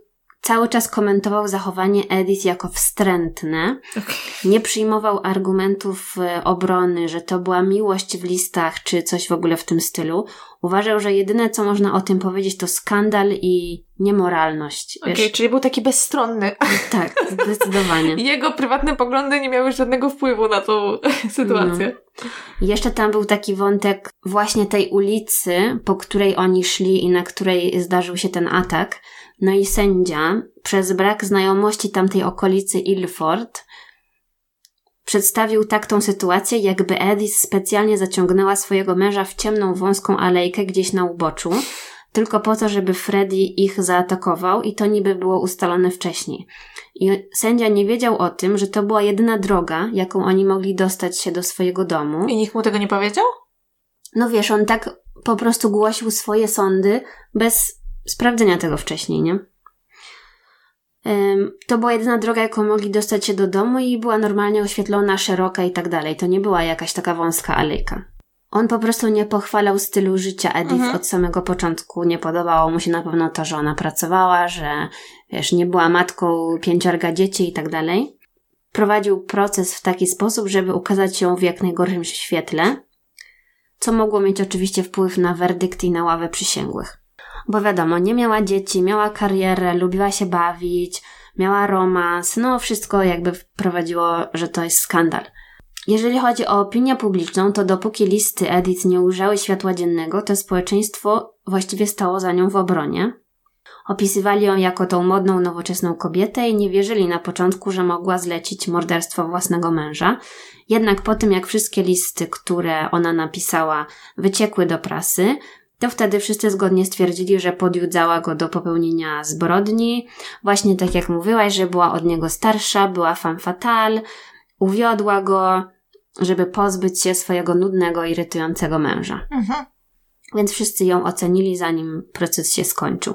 cały czas komentował zachowanie Edith jako wstrętne. Okay. Nie przyjmował argumentów e, obrony, że to była miłość w listach, czy coś w ogóle w tym stylu. Uważał, że jedyne, co można o tym powiedzieć, to skandal i niemoralność. Okej, okay, czyli był taki bezstronny. Tak, zdecydowanie. Jego prywatne poglądy nie miały żadnego wpływu na tą sytuację. No. Jeszcze tam był taki wątek właśnie tej ulicy, po której oni szli i na której zdarzył się ten atak no i sędzia, przez brak znajomości tamtej okolicy Ilford, przedstawił tak tą sytuację, jakby Edith specjalnie zaciągnęła swojego męża w ciemną, wąską alejkę gdzieś na uboczu, tylko po to, żeby Freddy ich zaatakował i to niby było ustalone wcześniej. I sędzia nie wiedział o tym, że to była jedyna droga, jaką oni mogli dostać się do swojego domu. I nikt mu tego nie powiedział? No wiesz, on tak po prostu głosił swoje sądy bez sprawdzenia tego wcześniej, nie? To była jedyna droga, jaką mogli dostać się do domu i była normalnie oświetlona, szeroka i tak dalej. To nie była jakaś taka wąska alejka. On po prostu nie pochwalał stylu życia Edith mhm. od samego początku. Nie podobało mu się na pewno to, że ona pracowała, że wiesz, nie była matką pięciorga dzieci i tak dalej. Prowadził proces w taki sposób, żeby ukazać ją w jak najgorszym świetle, co mogło mieć oczywiście wpływ na werdykt i na ławę przysięgłych bo wiadomo, nie miała dzieci, miała karierę, lubiła się bawić, miała romans, no wszystko jakby wprowadziło, że to jest skandal. Jeżeli chodzi o opinię publiczną, to dopóki listy Edith nie ujrzały światła dziennego, to społeczeństwo właściwie stało za nią w obronie. Opisywali ją jako tą modną, nowoczesną kobietę i nie wierzyli na początku, że mogła zlecić morderstwo własnego męża. Jednak po tym, jak wszystkie listy, które ona napisała, wyciekły do prasy, to wtedy wszyscy zgodnie stwierdzili, że podjudzała go do popełnienia zbrodni. Właśnie tak jak mówiłaś, że była od niego starsza, była femme fatale, uwiodła go, żeby pozbyć się swojego nudnego, irytującego męża. Mhm. Więc wszyscy ją ocenili, zanim proces się skończył.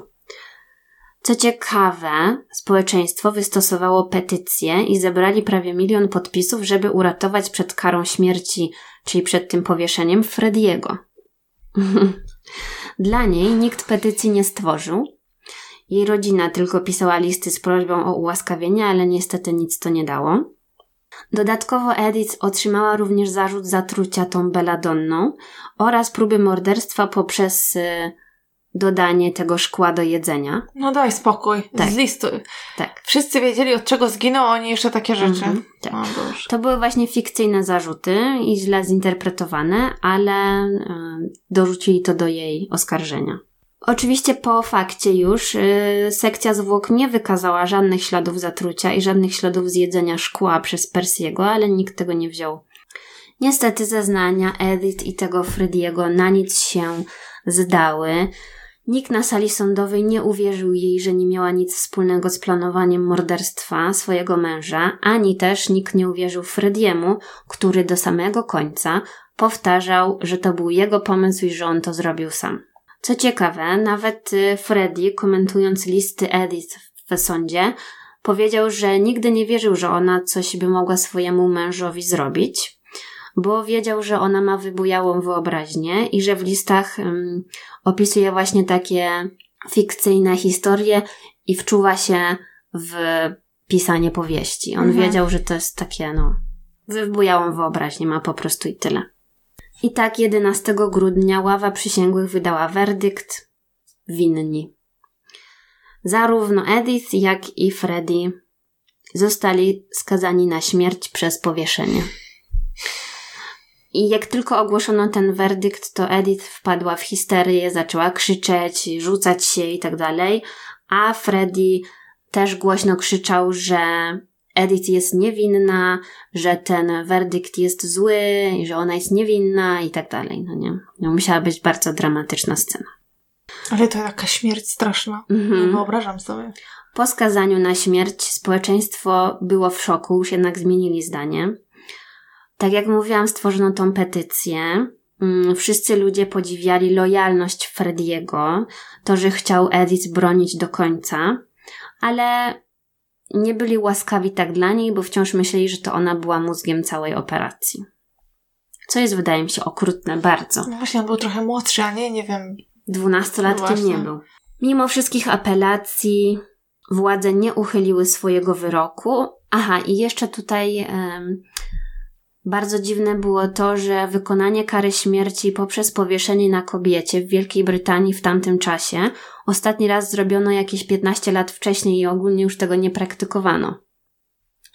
Co ciekawe, społeczeństwo wystosowało petycję i zebrali prawie milion podpisów, żeby uratować przed karą śmierci, czyli przed tym powieszeniem Frediego. Dla niej nikt petycji nie stworzył. Jej rodzina tylko pisała listy z prośbą o ułaskawienie, ale niestety nic to nie dało. Dodatkowo Edith otrzymała również zarzut zatrucia tą beladonną oraz próby morderstwa poprzez y, dodanie tego szkła do jedzenia. No daj spokój, tak. z listu. Tak. Wszyscy wiedzieli od czego zginął, a oni jeszcze takie rzeczy. Mhm, tak. to były właśnie fikcyjne zarzuty i źle zinterpretowane, ale y, dorzucili to do jej oskarżenia. Oczywiście po fakcie już y, sekcja zwłok nie wykazała żadnych śladów zatrucia i żadnych śladów zjedzenia szkła przez Persiego, ale nikt tego nie wziął. Niestety zeznania Edith i tego Frediego na nic się zdały. Nikt na sali sądowej nie uwierzył jej, że nie miała nic wspólnego z planowaniem morderstwa swojego męża, ani też nikt nie uwierzył Frediemu, który do samego końca powtarzał, że to był jego pomysł i że on to zrobił sam. Co ciekawe, nawet y, Freddy, komentując listy Edith w sądzie, powiedział, że nigdy nie wierzył, że ona coś by mogła swojemu mężowi zrobić, bo wiedział, że ona ma wybujałą wyobraźnię i że w listach um, opisuje właśnie takie fikcyjne historie i wczuwa się w pisanie powieści. On mhm. wiedział, że to jest takie, no, wybujałą wyobraźnię ma po prostu i tyle. I tak 11 grudnia ława przysięgłych wydała werdykt winni. Zarówno Edith, jak i Freddy zostali skazani na śmierć przez powieszenie. I jak tylko ogłoszono ten werdykt, to Edith wpadła w histerię, zaczęła krzyczeć, rzucać się i tak dalej, a Freddy też głośno krzyczał, że Edith jest niewinna, że ten werdykt jest zły, i że ona jest niewinna i tak dalej, no nie? No, musiała być bardzo dramatyczna scena. Ale to taka śmierć straszna. Mhm. Nie wyobrażam sobie. Po skazaniu na śmierć społeczeństwo było w szoku, już jednak zmienili zdanie. Tak jak mówiłam, stworzono tą petycję. Mm, wszyscy ludzie podziwiali lojalność Frediego, to, że chciał Edith bronić do końca, ale nie byli łaskawi tak dla niej, bo wciąż myśleli, że to ona była mózgiem całej operacji. Co jest, wydaje mi się, okrutne bardzo. No właśnie, on był trochę młodszy, a nie, nie wiem. Dwunastolatkiem no nie był. Mimo wszystkich apelacji, władze nie uchyliły swojego wyroku. Aha, i jeszcze tutaj um, bardzo dziwne było to, że wykonanie kary śmierci poprzez powieszenie na kobiecie w Wielkiej Brytanii w tamtym czasie ostatni raz zrobiono jakieś 15 lat wcześniej i ogólnie już tego nie praktykowano.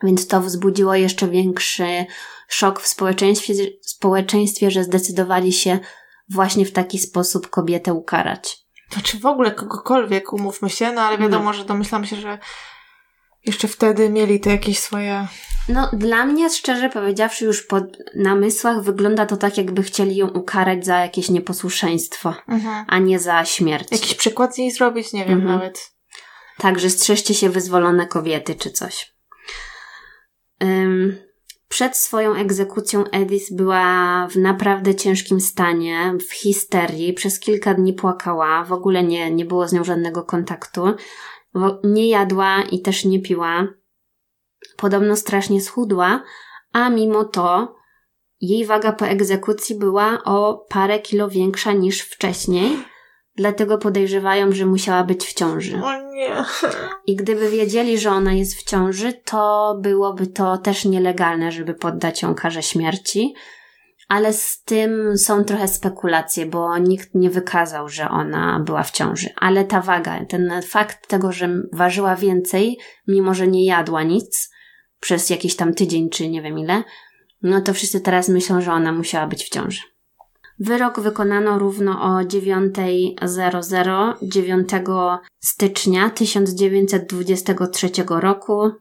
Więc to wzbudziło jeszcze większy szok w społeczeństwie, społeczeństwie że zdecydowali się właśnie w taki sposób kobietę ukarać. To czy w ogóle kogokolwiek, umówmy się, no ale wiadomo, no. że domyślam się, że jeszcze wtedy mieli te jakieś swoje. No, dla mnie, szczerze powiedziawszy, już po namysłach wygląda to tak, jakby chcieli ją ukarać za jakieś nieposłuszeństwo, mhm. a nie za śmierć. Jakiś przykład z niej zrobić? Nie wiem mhm. nawet. Także strzeżcie się wyzwolone kobiety czy coś. Przed swoją egzekucją Edith była w naprawdę ciężkim stanie, w histerii, przez kilka dni płakała, w ogóle nie, nie było z nią żadnego kontaktu nie jadła i też nie piła. Podobno strasznie schudła, a mimo to jej waga po egzekucji była o parę kilo większa niż wcześniej, dlatego podejrzewają, że musiała być w ciąży. O nie. I gdyby wiedzieli, że ona jest w ciąży, to byłoby to też nielegalne, żeby poddać ją karze śmierci ale z tym są trochę spekulacje, bo nikt nie wykazał, że ona była w ciąży. Ale ta waga, ten fakt tego, że ważyła więcej, mimo że nie jadła nic przez jakiś tam tydzień czy nie wiem ile, no to wszyscy teraz myślą, że ona musiała być w ciąży. Wyrok wykonano równo o 9.00 9 stycznia 1923 roku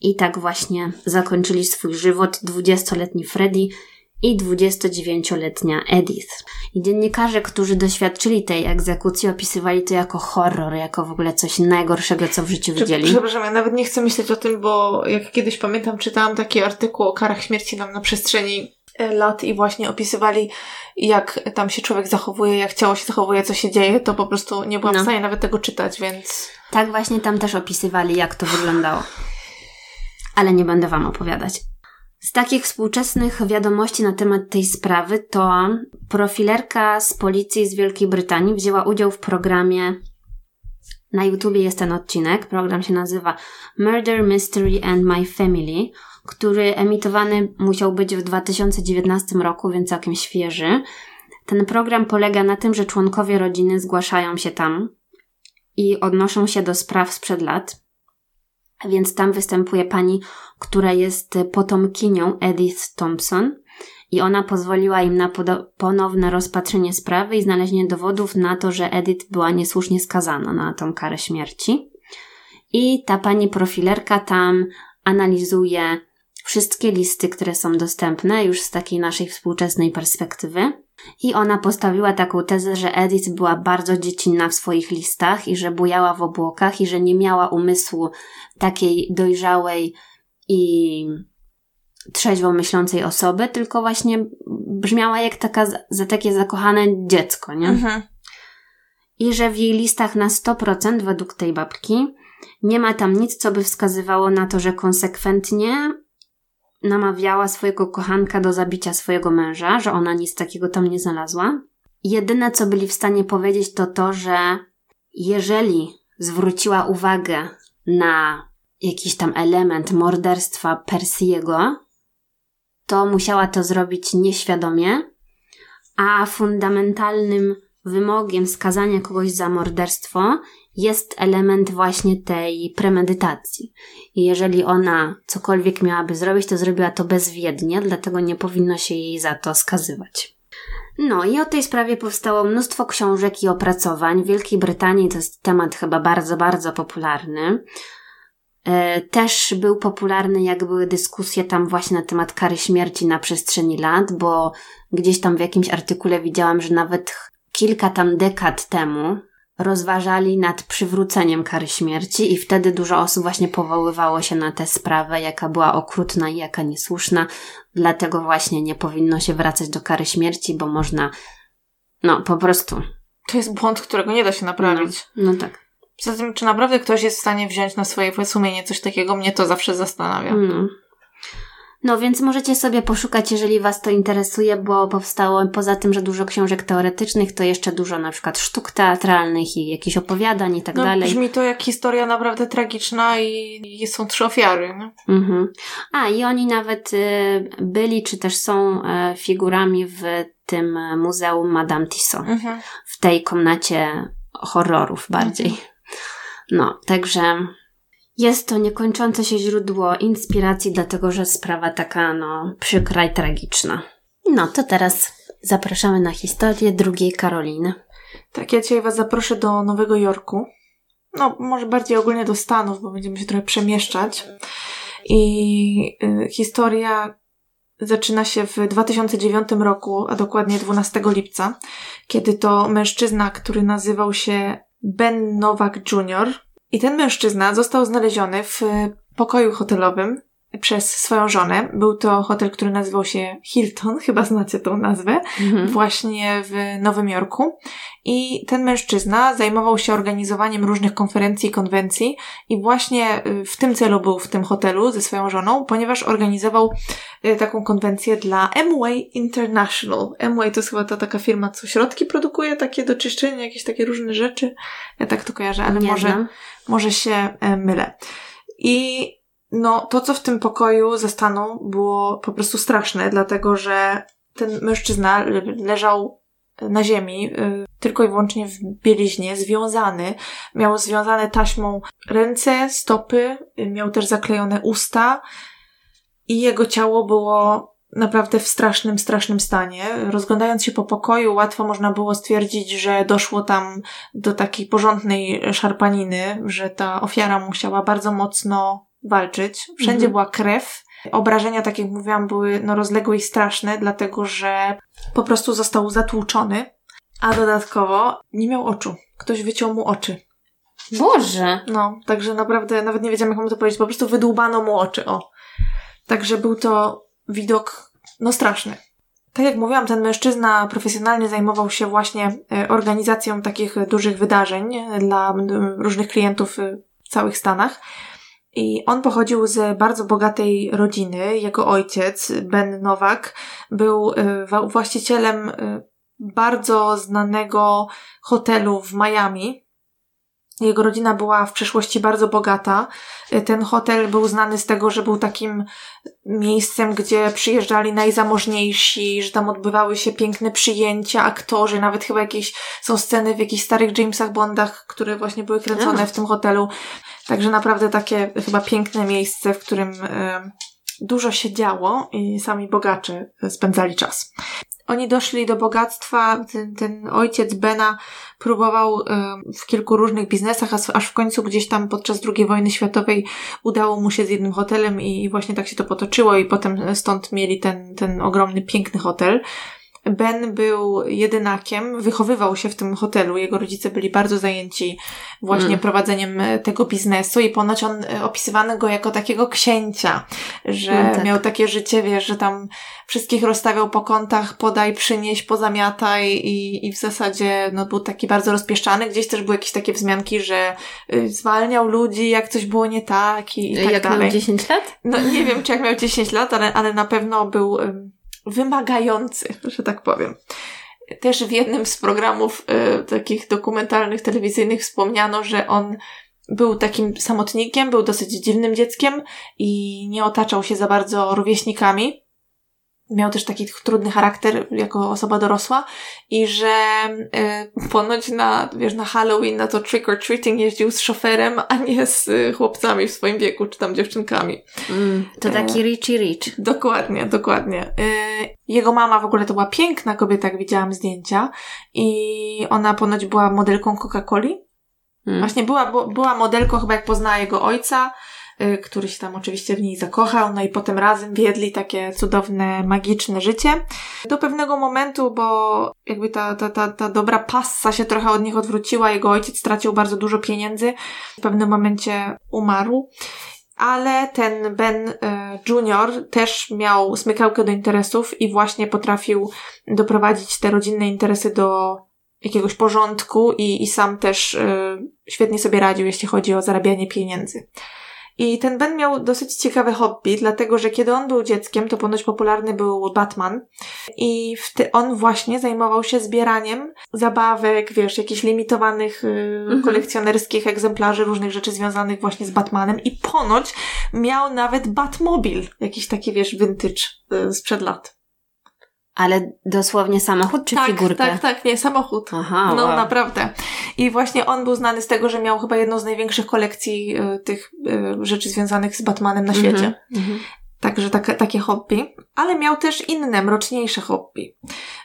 i tak właśnie zakończyli swój żywot 20-letni Freddy i 29-letnia Edith. I dziennikarze, którzy doświadczyli tej egzekucji, opisywali to jako horror, jako w ogóle coś najgorszego, co w życiu widzieli. Przepraszam, ja nawet nie chcę myśleć o tym, bo jak kiedyś pamiętam, czytałam taki artykuł o karach śmierci nam na przestrzeni e, lat i właśnie opisywali, jak tam się człowiek zachowuje, jak ciało się zachowuje, co się dzieje, to po prostu nie byłam no. w stanie nawet tego czytać, więc... Tak właśnie tam też opisywali, jak to wyglądało. Ale nie będę Wam opowiadać. Z takich współczesnych wiadomości na temat tej sprawy to profilerka z policji z Wielkiej Brytanii wzięła udział w programie. Na YouTubie jest ten odcinek. Program się nazywa Murder Mystery and My Family, który emitowany musiał być w 2019 roku, więc całkiem świeży. Ten program polega na tym, że członkowie rodziny zgłaszają się tam i odnoszą się do spraw sprzed lat. Więc tam występuje pani, która jest potomkinią Edith Thompson i ona pozwoliła im na ponowne rozpatrzenie sprawy i znalezienie dowodów na to, że Edith była niesłusznie skazana na tą karę śmierci. I ta pani profilerka tam analizuje wszystkie listy, które są dostępne już z takiej naszej współczesnej perspektywy i ona postawiła taką tezę, że Edith była bardzo dziecinna w swoich listach i że bujała w obłokach i że nie miała umysłu takiej dojrzałej i trzeźwo myślącej osoby, tylko właśnie brzmiała jak taka, za takie zakochane dziecko, nie? Mhm. I że w jej listach na 100% według tej babki nie ma tam nic, co by wskazywało na to, że konsekwentnie namawiała swojego kochanka do zabicia swojego męża, że ona nic takiego tam nie znalazła. Jedyne, co byli w stanie powiedzieć, to to, że jeżeli zwróciła uwagę na jakiś tam element morderstwa Persiego, to musiała to zrobić nieświadomie, a fundamentalnym wymogiem skazania kogoś za morderstwo jest element właśnie tej premedytacji. I jeżeli ona cokolwiek miałaby zrobić, to zrobiła to bezwiednie, dlatego nie powinno się jej za to skazywać. No i o tej sprawie powstało mnóstwo książek i opracowań. W Wielkiej Brytanii to jest temat chyba bardzo, bardzo popularny. E, też był popularny, jak były dyskusje tam właśnie na temat kary śmierci na przestrzeni lat, bo gdzieś tam w jakimś artykule widziałam, że nawet kilka tam dekad temu rozważali nad przywróceniem kary śmierci i wtedy dużo osób właśnie powoływało się na tę sprawę, jaka była okrutna i jaka niesłuszna. Dlatego właśnie nie powinno się wracać do kary śmierci, bo można, no po prostu. To jest błąd, którego nie da się naprawić. No, no tak. Poza tym, czy naprawdę ktoś jest w stanie wziąć na swoje sumienie coś takiego, mnie to zawsze zastanawia. No. No więc możecie sobie poszukać, jeżeli Was to interesuje, bo powstało poza tym, że dużo książek teoretycznych, to jeszcze dużo na przykład sztuk teatralnych i jakichś opowiadań i tak no, dalej. Brzmi to jak historia naprawdę tragiczna i, i są trzy ofiary. No? Mhm. A i oni nawet y, byli, czy też są y, figurami w tym Muzeum Madame Tissot. Mhm. W tej komnacie horrorów bardziej. Mhm. No, także jest to niekończące się źródło inspiracji, dlatego że sprawa taka, no, przykra i tragiczna. No, to teraz zapraszamy na historię drugiej Karoliny. Tak, ja dzisiaj Was zaproszę do Nowego Jorku. No, może bardziej ogólnie do Stanów, bo będziemy się trochę przemieszczać. I y, historia zaczyna się w 2009 roku, a dokładnie 12 lipca, kiedy to mężczyzna, który nazywał się Ben Nowak Jr., i ten mężczyzna został znaleziony w pokoju hotelowym przez swoją żonę. Był to hotel, który nazywał się Hilton, chyba znacie tą nazwę, mhm. właśnie w Nowym Jorku. I ten mężczyzna zajmował się organizowaniem różnych konferencji i konwencji i właśnie y, w tym celu był w tym hotelu ze swoją żoną, ponieważ organizował y, taką konwencję dla Amway International. Amway to jest chyba ta taka firma, co środki produkuje, takie do czyszczenia, jakieś takie różne rzeczy. Ja tak to kojarzę, ale Nie może, może się e, mylę. I no, to co w tym pokoju zastaną było po prostu straszne, dlatego że ten mężczyzna leżał na ziemi, y, tylko i wyłącznie w bieliźnie, związany. Miał związane taśmą ręce, stopy, y, miał też zaklejone usta i jego ciało było naprawdę w strasznym, strasznym stanie. Rozglądając się po pokoju, łatwo można było stwierdzić, że doszło tam do takiej porządnej szarpaniny, że ta ofiara musiała bardzo mocno walczyć. Wszędzie mhm. była krew. Obrażenia, tak jak mówiłam, były no, rozległe i straszne, dlatego że po prostu został zatłuczony, a dodatkowo nie miał oczu. Ktoś wyciął mu oczy. Boże! No, także naprawdę nawet nie wiedziałam, jak mu to powiedzieć. Po prostu wydłubano mu oczy, o. Także był to widok, no straszny. Tak jak mówiłam, ten mężczyzna profesjonalnie zajmował się właśnie e, organizacją takich dużych wydarzeń dla różnych klientów w całych Stanach. I on pochodził z bardzo bogatej rodziny. Jego ojciec, Ben Nowak, był y, właścicielem y, bardzo znanego hotelu w Miami. Jego rodzina była w przeszłości bardzo bogata. Y, ten hotel był znany z tego, że był takim miejscem, gdzie przyjeżdżali najzamożniejsi, że tam odbywały się piękne przyjęcia, aktorzy, nawet chyba jakieś są sceny w jakichś starych Jamesach Bondach, które właśnie były kręcone w tym hotelu. Także naprawdę takie chyba piękne miejsce, w którym e, dużo się działo i sami bogacze spędzali czas. Oni doszli do bogactwa, ten, ten ojciec Bena próbował e, w kilku różnych biznesach, aż w końcu gdzieś tam podczas II wojny światowej udało mu się z jednym hotelem i właśnie tak się to potoczyło i potem stąd mieli ten, ten ogromny, piękny hotel. Ben był jedynakiem, wychowywał się w tym hotelu. Jego rodzice byli bardzo zajęci właśnie mm. prowadzeniem e, tego biznesu i ponoć on e, opisywany go jako takiego księcia, że no tak. miał takie życie, wiesz, że tam wszystkich rozstawiał po kątach, podaj, przynieś, pozamiataj i, i w zasadzie no, był taki bardzo rozpieszczany. Gdzieś też były jakieś takie wzmianki, że y, zwalniał ludzi, jak coś było nie tak i, i tak jak dalej. Jak miał 10 lat? No nie wiem, czy jak miał 10 lat, ale, ale na pewno był wymagający, że tak powiem. Też w jednym z programów y, takich dokumentalnych, telewizyjnych wspomniano, że on był takim samotnikiem, był dosyć dziwnym dzieckiem i nie otaczał się za bardzo rówieśnikami. Miał też taki trudny charakter jako osoba dorosła i że y, ponoć na, wiesz, na Halloween, na to trick or treating jeździł z szoferem, a nie z y, chłopcami w swoim wieku, czy tam dziewczynkami. Mm, to taki richy rich. Dokładnie, dokładnie. Y, jego mama w ogóle to była piękna kobieta, jak widziałam zdjęcia i ona ponoć była modelką Coca-Coli. Mm. Właśnie była, była modelką chyba jak poznała jego ojca, który się tam oczywiście w niej zakochał, no i potem razem wiedli takie cudowne, magiczne życie. Do pewnego momentu, bo jakby ta, ta, ta, ta dobra passa się trochę od nich odwróciła, jego ojciec stracił bardzo dużo pieniędzy, w pewnym momencie umarł. Ale ten Ben y, Junior też miał smykałkę do interesów i właśnie potrafił doprowadzić te rodzinne interesy do jakiegoś porządku i, i sam też y, świetnie sobie radził, jeśli chodzi o zarabianie pieniędzy. I ten Ben miał dosyć ciekawe hobby, dlatego że kiedy on był dzieckiem, to ponoć popularny był Batman i on właśnie zajmował się zbieraniem zabawek, wiesz, jakichś limitowanych y, mhm. kolekcjonerskich egzemplarzy różnych rzeczy związanych właśnie z Batmanem i ponoć miał nawet Batmobil, jakiś taki, wiesz, vintage y, sprzed lat. Ale dosłownie samochód czy tak, figurkę? Tak, tak, nie, samochód. Aha, no wow. naprawdę. I właśnie on był znany z tego, że miał chyba jedną z największych kolekcji y, tych y, rzeczy związanych z Batmanem na świecie. Mm-hmm. Także tak, takie hobby. Ale miał też inne, mroczniejsze hobby.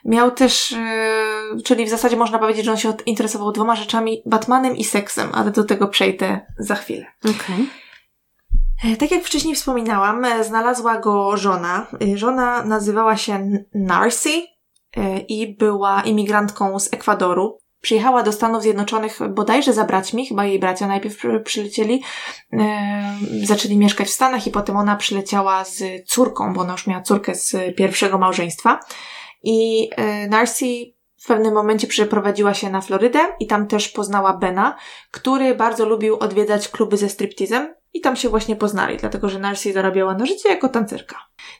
Miał też, y, czyli w zasadzie można powiedzieć, że on się interesował dwoma rzeczami, Batmanem i seksem, ale do tego przejdę za chwilę. Okej. Okay. E, tak jak wcześniej wspominałam, e, znalazła go żona. E, żona nazywała się Narcy i była imigrantką z Ekwadoru. Przyjechała do Stanów Zjednoczonych bodajże za braćmi, chyba jej bracia najpierw przylecieli, zaczęli mieszkać w Stanach i potem ona przyleciała z córką, bo ona już miała córkę z pierwszego małżeństwa. I Narcy w pewnym momencie przeprowadziła się na Florydę i tam też poznała Bena, który bardzo lubił odwiedzać kluby ze striptizem i tam się właśnie poznali, dlatego że Narcy zarabiała na życie jako tancerka.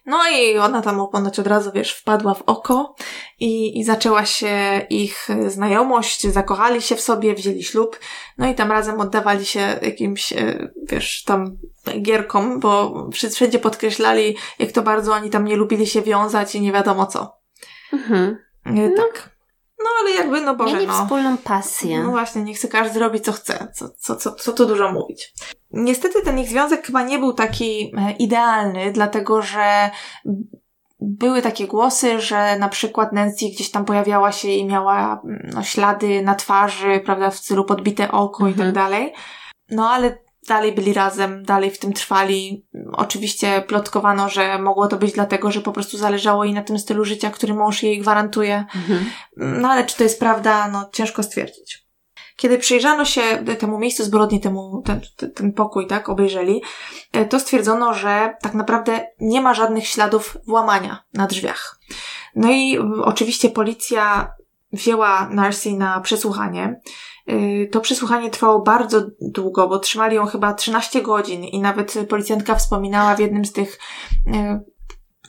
No i ona tam ponoć od razu, wiesz, wpadła w oko i, i zaczęła się ich znajomość, zakochali się w sobie, wzięli ślub, no i tam razem oddawali się jakimś, e, wiesz, tam gierkom, bo wszędzie podkreślali, jak to bardzo oni tam nie lubili się wiązać i nie wiadomo co. Mhm. E, tak. No ale jakby, no Boże, Mieli no. wspólną pasję. No właśnie, niech sobie każdy robi co chce. Co, co, co, co tu dużo mówić. Niestety ten ich związek chyba nie był taki e, idealny, dlatego że były takie głosy, że na przykład Nancy gdzieś tam pojawiała się i miała no, ślady na twarzy, prawda, w stylu podbite oko mhm. i tak mhm. dalej. No ale dalej byli razem, dalej w tym trwali. Oczywiście plotkowano, że mogło to być dlatego, że po prostu zależało jej na tym stylu życia, który mąż jej gwarantuje. Mhm. No ale czy to jest prawda, no ciężko stwierdzić. Kiedy przyjrzano się temu miejscu zbrodni, temu, ten, ten pokój, tak, obejrzeli, e, to stwierdzono, że tak naprawdę nie ma żadnych śladów włamania na drzwiach. No i oczywiście policja wzięła Narcy na przesłuchanie. Y, to przesłuchanie trwało bardzo długo, bo trzymali ją chyba 13 godzin i nawet policjantka wspominała w jednym z tych y,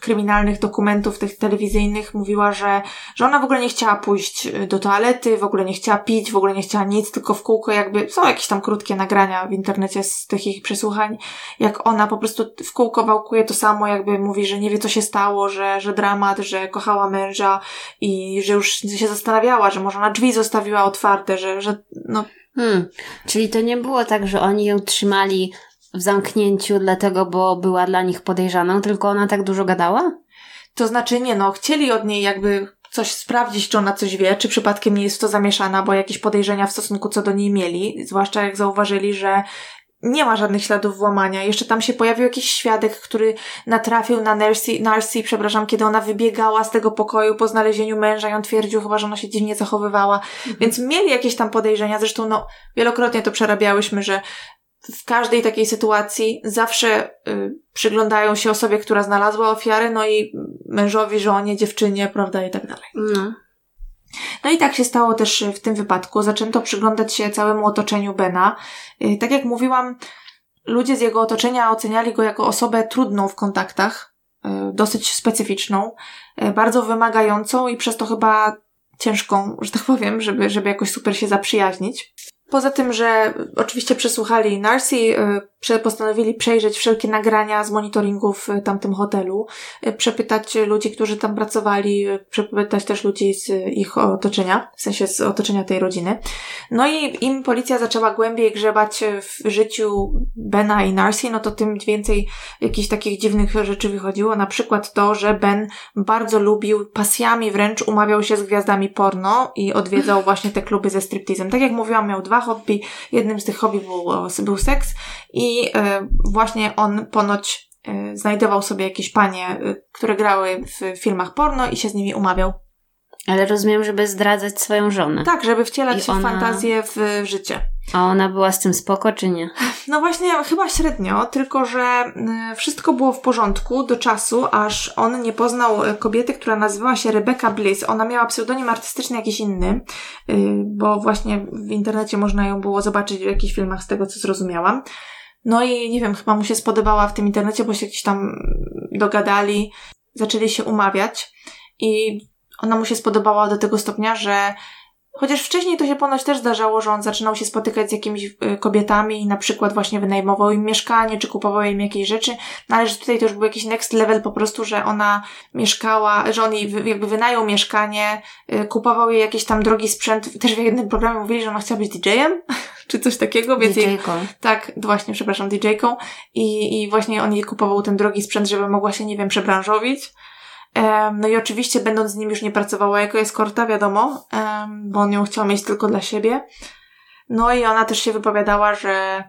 kryminalnych dokumentów tych telewizyjnych mówiła, że, że ona w ogóle nie chciała pójść y, do toalety, w ogóle nie chciała pić, w ogóle nie chciała nic, tylko w kółko jakby, są jakieś tam krótkie nagrania w internecie z tych ich przesłuchań, jak ona po prostu w kółko wałkuje to samo, jakby mówi, że nie wie co się stało, że, że dramat, że kochała męża i że już się zastanawiała, że może ona drzwi zostawiła otwarte, że, że no Hmm. Czyli to nie było tak, że oni ją trzymali w zamknięciu, dlatego, bo była dla nich podejrzaną, tylko ona tak dużo gadała? To znaczy, nie no, chcieli od niej jakby coś sprawdzić, czy ona coś wie, czy przypadkiem nie jest w to zamieszana, bo jakieś podejrzenia w stosunku co do niej mieli, zwłaszcza jak zauważyli, że nie ma żadnych śladów włamania. Jeszcze tam się pojawił jakiś świadek, który natrafił na Narcy, Narcy, przepraszam, kiedy ona wybiegała z tego pokoju po znalezieniu męża i on twierdził chyba, że ona się dziwnie zachowywała. Mhm. Więc mieli jakieś tam podejrzenia. Zresztą, no, wielokrotnie to przerabiałyśmy, że w każdej takiej sytuacji zawsze y, przyglądają się osobie, która znalazła ofiarę, no i mężowi, żonie, dziewczynie, prawda, i tak dalej. No. No i tak się stało też w tym wypadku. Zaczęto przyglądać się całemu otoczeniu Bena. Y, tak jak mówiłam, ludzie z jego otoczenia oceniali go jako osobę trudną w kontaktach, y, dosyć specyficzną, y, bardzo wymagającą i przez to chyba ciężką, że tak powiem, żeby, żeby jakoś super się zaprzyjaźnić. Poza tym, że oczywiście przesłuchali Narcy, y, postanowili przejrzeć wszelkie nagrania z monitoringów w tamtym hotelu, y, przepytać ludzi, którzy tam pracowali, y, przepytać też ludzi z ich otoczenia, w sensie z otoczenia tej rodziny. No i im policja zaczęła głębiej grzebać w życiu Bena i Narcy, no to tym więcej jakichś takich dziwnych rzeczy wychodziło. Na przykład to, że Ben bardzo lubił, pasjami wręcz umawiał się z gwiazdami porno i odwiedzał właśnie te kluby ze striptizem. Tak jak mówiłam, miał dwa dwa hobby. Jednym z tych hobby był, był seks i e, właśnie on ponoć e, znajdował sobie jakieś panie, e, które grały w filmach porno i się z nimi umawiał. Ale rozumiem, żeby zdradzać swoją żonę. Tak, żeby wcielać I ona... fantazję w życie. A ona była z tym spoko, czy nie? No właśnie, chyba średnio, tylko że y, wszystko było w porządku do czasu, aż on nie poznał y, kobiety, która nazywała się Rebecca Bliss. Ona miała pseudonim artystyczny jakiś inny, y, bo właśnie w internecie można ją było zobaczyć w jakichś filmach z tego, co zrozumiałam. No i nie wiem, chyba mu się spodobała w tym internecie, bo się gdzieś tam dogadali, zaczęli się umawiać i ona mu się spodobała do tego stopnia, że Chociaż wcześniej to się ponoć też zdarzało, że on zaczynał się spotykać z jakimiś y, kobietami i na przykład właśnie wynajmował im mieszkanie, czy kupował im jakieś rzeczy, no ale że tutaj to już był jakiś next level po prostu, że ona mieszkała, że on jej jakby wynajął mieszkanie, y, kupował jej jakiś tam drogi sprzęt. Też w jednym programie mówili, że ona chciała być DJ-em, czy coś takiego, więc DJ-ką. Jej, tak, właśnie, przepraszam, DJ-ką i, i właśnie on jej kupował ten drogi sprzęt, żeby mogła się, nie wiem, przebranżowić. No i oczywiście, będąc z nim, już nie pracowała jako eskorta, wiadomo, bo on ją chciał mieć tylko dla siebie. No i ona też się wypowiadała, że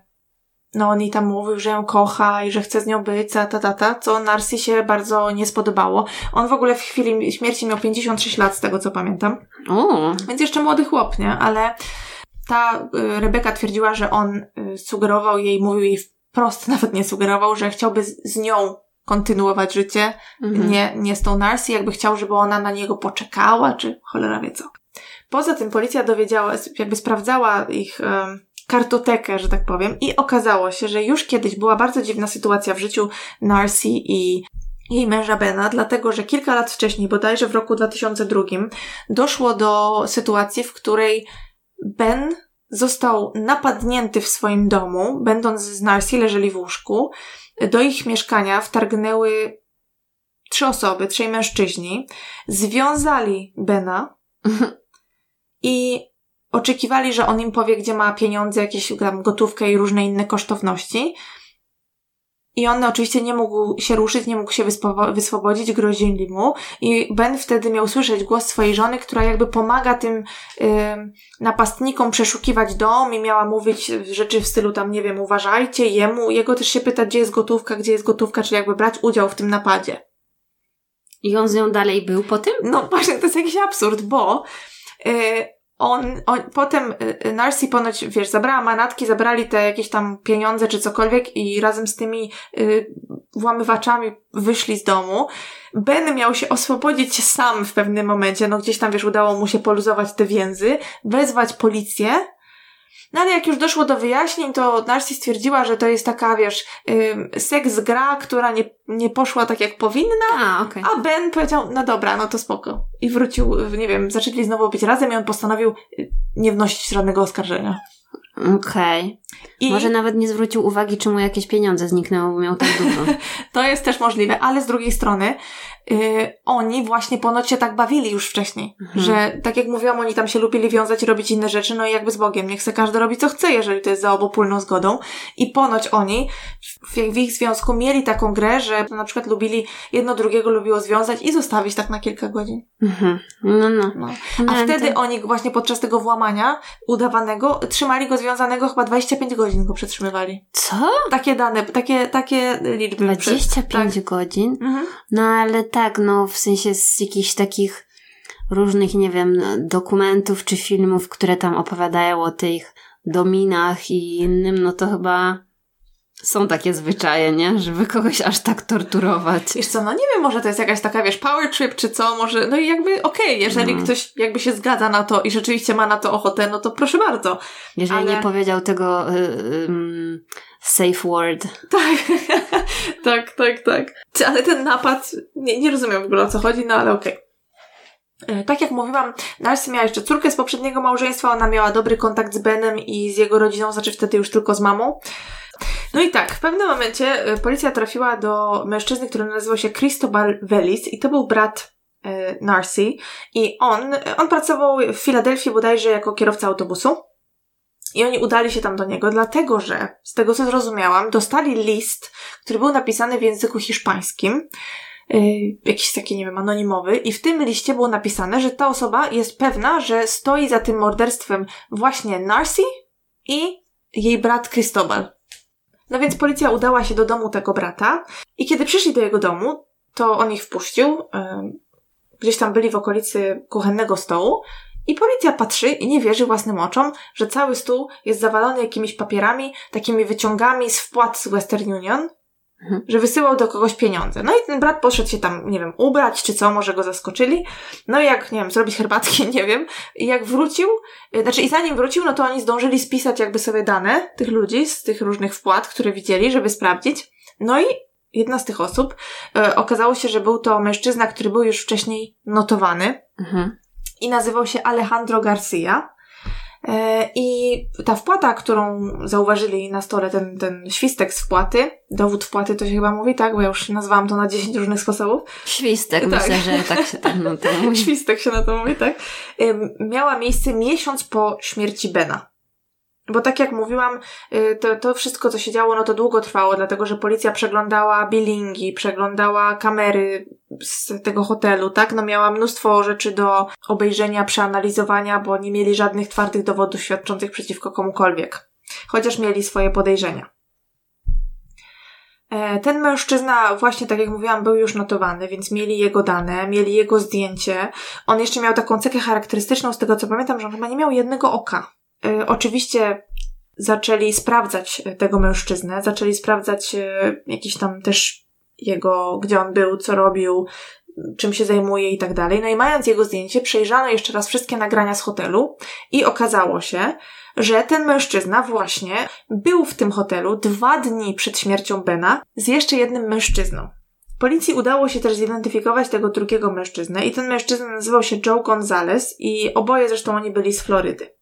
no on jej tam mówił, że ją kocha i że chce z nią być, ta, ta, ta, ta co Narcy się bardzo nie spodobało. On w ogóle w chwili śmierci miał 56 lat, z tego co pamiętam. O. Więc jeszcze młody chłop, nie? Ale ta y, Rebeka twierdziła, że on y, sugerował jej, mówił jej wprost, nawet nie sugerował, że chciałby z nią kontynuować życie, mhm. nie, nie z tą Narcy, jakby chciał, żeby ona na niego poczekała, czy cholera wie co. Poza tym policja dowiedziała, jakby sprawdzała ich um, kartotekę, że tak powiem, i okazało się, że już kiedyś była bardzo dziwna sytuacja w życiu Narcy i jej męża Bena, dlatego że kilka lat wcześniej, bodajże w roku 2002, doszło do sytuacji, w której Ben został napadnięty w swoim domu, będąc z Narcy, leżeli w łóżku do ich mieszkania wtargnęły trzy osoby, trzej mężczyźni, związali Bena i oczekiwali, że on im powie, gdzie ma pieniądze, jakieś tam gotówkę i różne inne kosztowności. I on oczywiście nie mógł się ruszyć, nie mógł się wyswobodzić, grozili mu. I Ben wtedy miał słyszeć głos swojej żony, która jakby pomaga tym y, napastnikom przeszukiwać dom i miała mówić rzeczy w stylu tam, nie wiem, uważajcie, jemu, jego też się pytać, gdzie jest gotówka, gdzie jest gotówka, czyli jakby brać udział w tym napadzie. I on z nią dalej był po tym? No właśnie, to jest jakiś absurd, bo y, on, on, potem y, y, Narcy ponoć, wiesz, zabrała manatki, zabrali te jakieś tam pieniądze czy cokolwiek i razem z tymi y, włamywaczami wyszli z domu. Ben miał się oswobodzić sam w pewnym momencie, no gdzieś tam, wiesz, udało mu się poluzować te więzy, wezwać policję, no ale jak już doszło do wyjaśnień, to Narcy stwierdziła, że to jest taka, wiesz, yy, seks gra, która nie, nie poszła tak jak powinna. A, okay. a Ben powiedział, no dobra, no to spoko. I wrócił, nie wiem, zaczęli znowu być razem i on postanowił y, nie wnosić żadnego oskarżenia. Okej. Okay. Może nawet nie zwrócił uwagi, czy mu jakieś pieniądze zniknęło, bo miał tak dużo. to jest też możliwe, ale z drugiej strony yy, oni właśnie ponoć się tak bawili już wcześniej, mhm. że tak jak mówiłam, oni tam się lubili wiązać, robić inne rzeczy, no i jakby z Bogiem, niech se każdy robi co chce, jeżeli to jest za obopólną zgodą. I ponoć oni w, w ich związku mieli taką grę, że na przykład lubili, jedno drugiego lubiło związać i zostawić tak na kilka godzin. Mhm. No, no. no. A no, wtedy to... oni właśnie podczas tego włamania udawanego trzymali go związanego chyba 25 godzin go przetrzymywali. Co? Takie dane, takie, takie liczby. 25 tak. godzin? Mhm. No ale tak, no w sensie z jakichś takich różnych, nie wiem, dokumentów czy filmów, które tam opowiadają o tych dominach i innym, no to chyba są takie zwyczaje, nie? Żeby kogoś aż tak torturować. Wiesz co, no nie wiem, może to jest jakaś taka, wiesz, power trip czy co, może, no i jakby okej, okay, jeżeli no. ktoś jakby się zgadza na to i rzeczywiście ma na to ochotę, no to proszę bardzo. Jeżeli Ale... nie powiedział tego y, y, safe word. Tak, tak, tak, tak. Ale ten napad, nie, nie rozumiem w ogóle o co chodzi, no ale okej. Okay. E, tak jak mówiłam, Narcy miała jeszcze córkę z poprzedniego małżeństwa, ona miała dobry kontakt z Benem i z jego rodziną, znaczy wtedy już tylko z mamą. No i tak, w pewnym momencie e, policja trafiła do mężczyzny, który nazywał się Cristobal Velis i to był brat e, Narcy i on, on pracował w Filadelfii bodajże jako kierowca autobusu. I oni udali się tam do niego, dlatego że, z tego co zrozumiałam, dostali list, który był napisany w języku hiszpańskim, yy, jakiś taki, nie wiem, anonimowy, i w tym liście było napisane, że ta osoba jest pewna, że stoi za tym morderstwem właśnie Narcy i jej brat Cristobal. No więc policja udała się do domu tego brata i kiedy przyszli do jego domu, to on ich wpuścił. Gdzieś tam byli w okolicy kuchennego stołu i policja patrzy i nie wierzy własnym oczom, że cały stół jest zawalony jakimiś papierami, takimi wyciągami z wpłat z Western Union, mhm. że wysyłał do kogoś pieniądze. No i ten brat poszedł się tam, nie wiem, ubrać czy co, może go zaskoczyli. No i jak, nie wiem, zrobić herbatki, nie wiem. I jak wrócił, y, znaczy i zanim wrócił, no to oni zdążyli spisać jakby sobie dane tych ludzi z tych różnych wpłat, które widzieli, żeby sprawdzić. No i jedna z tych osób, e, okazało się, że był to mężczyzna, który był już wcześniej notowany. Mhm i nazywał się Alejandro Garcia. E, I ta wpłata, którą zauważyli na stole, ten, ten świstek z wpłaty, dowód wpłaty to się chyba mówi, tak? Bo ja już nazwałam to na 10 różnych sposobów. Świstek, tak. myślę, że tak się tam na to mówi. Świstek się na to mówi, tak? Miała miejsce miesiąc po śmierci Bena. Bo tak jak mówiłam, y, to, to wszystko, co się działo, no to długo trwało, dlatego że policja przeglądała billingi, przeglądała kamery z tego hotelu, tak? No miała mnóstwo rzeczy do obejrzenia, przeanalizowania, bo nie mieli żadnych twardych dowodów świadczących przeciwko komukolwiek. Chociaż mieli swoje podejrzenia. E, ten mężczyzna, właśnie tak jak mówiłam, był już notowany, więc mieli jego dane, mieli jego zdjęcie. On jeszcze miał taką cechę charakterystyczną, z tego co pamiętam, że on chyba nie miał jednego oka. E, oczywiście zaczęli sprawdzać e, tego mężczyznę, zaczęli sprawdzać e, jakiś tam też jego, gdzie on był, co robił, czym się zajmuje i tak dalej. No i mając jego zdjęcie, przejrzano jeszcze raz wszystkie nagrania z hotelu i okazało się, że ten mężczyzna właśnie był w tym hotelu dwa dni przed śmiercią Bena z jeszcze jednym mężczyzną. Policji udało się też zidentyfikować tego drugiego mężczyznę i ten mężczyzna nazywał się Joe Gonzalez i oboje zresztą oni byli z Florydy.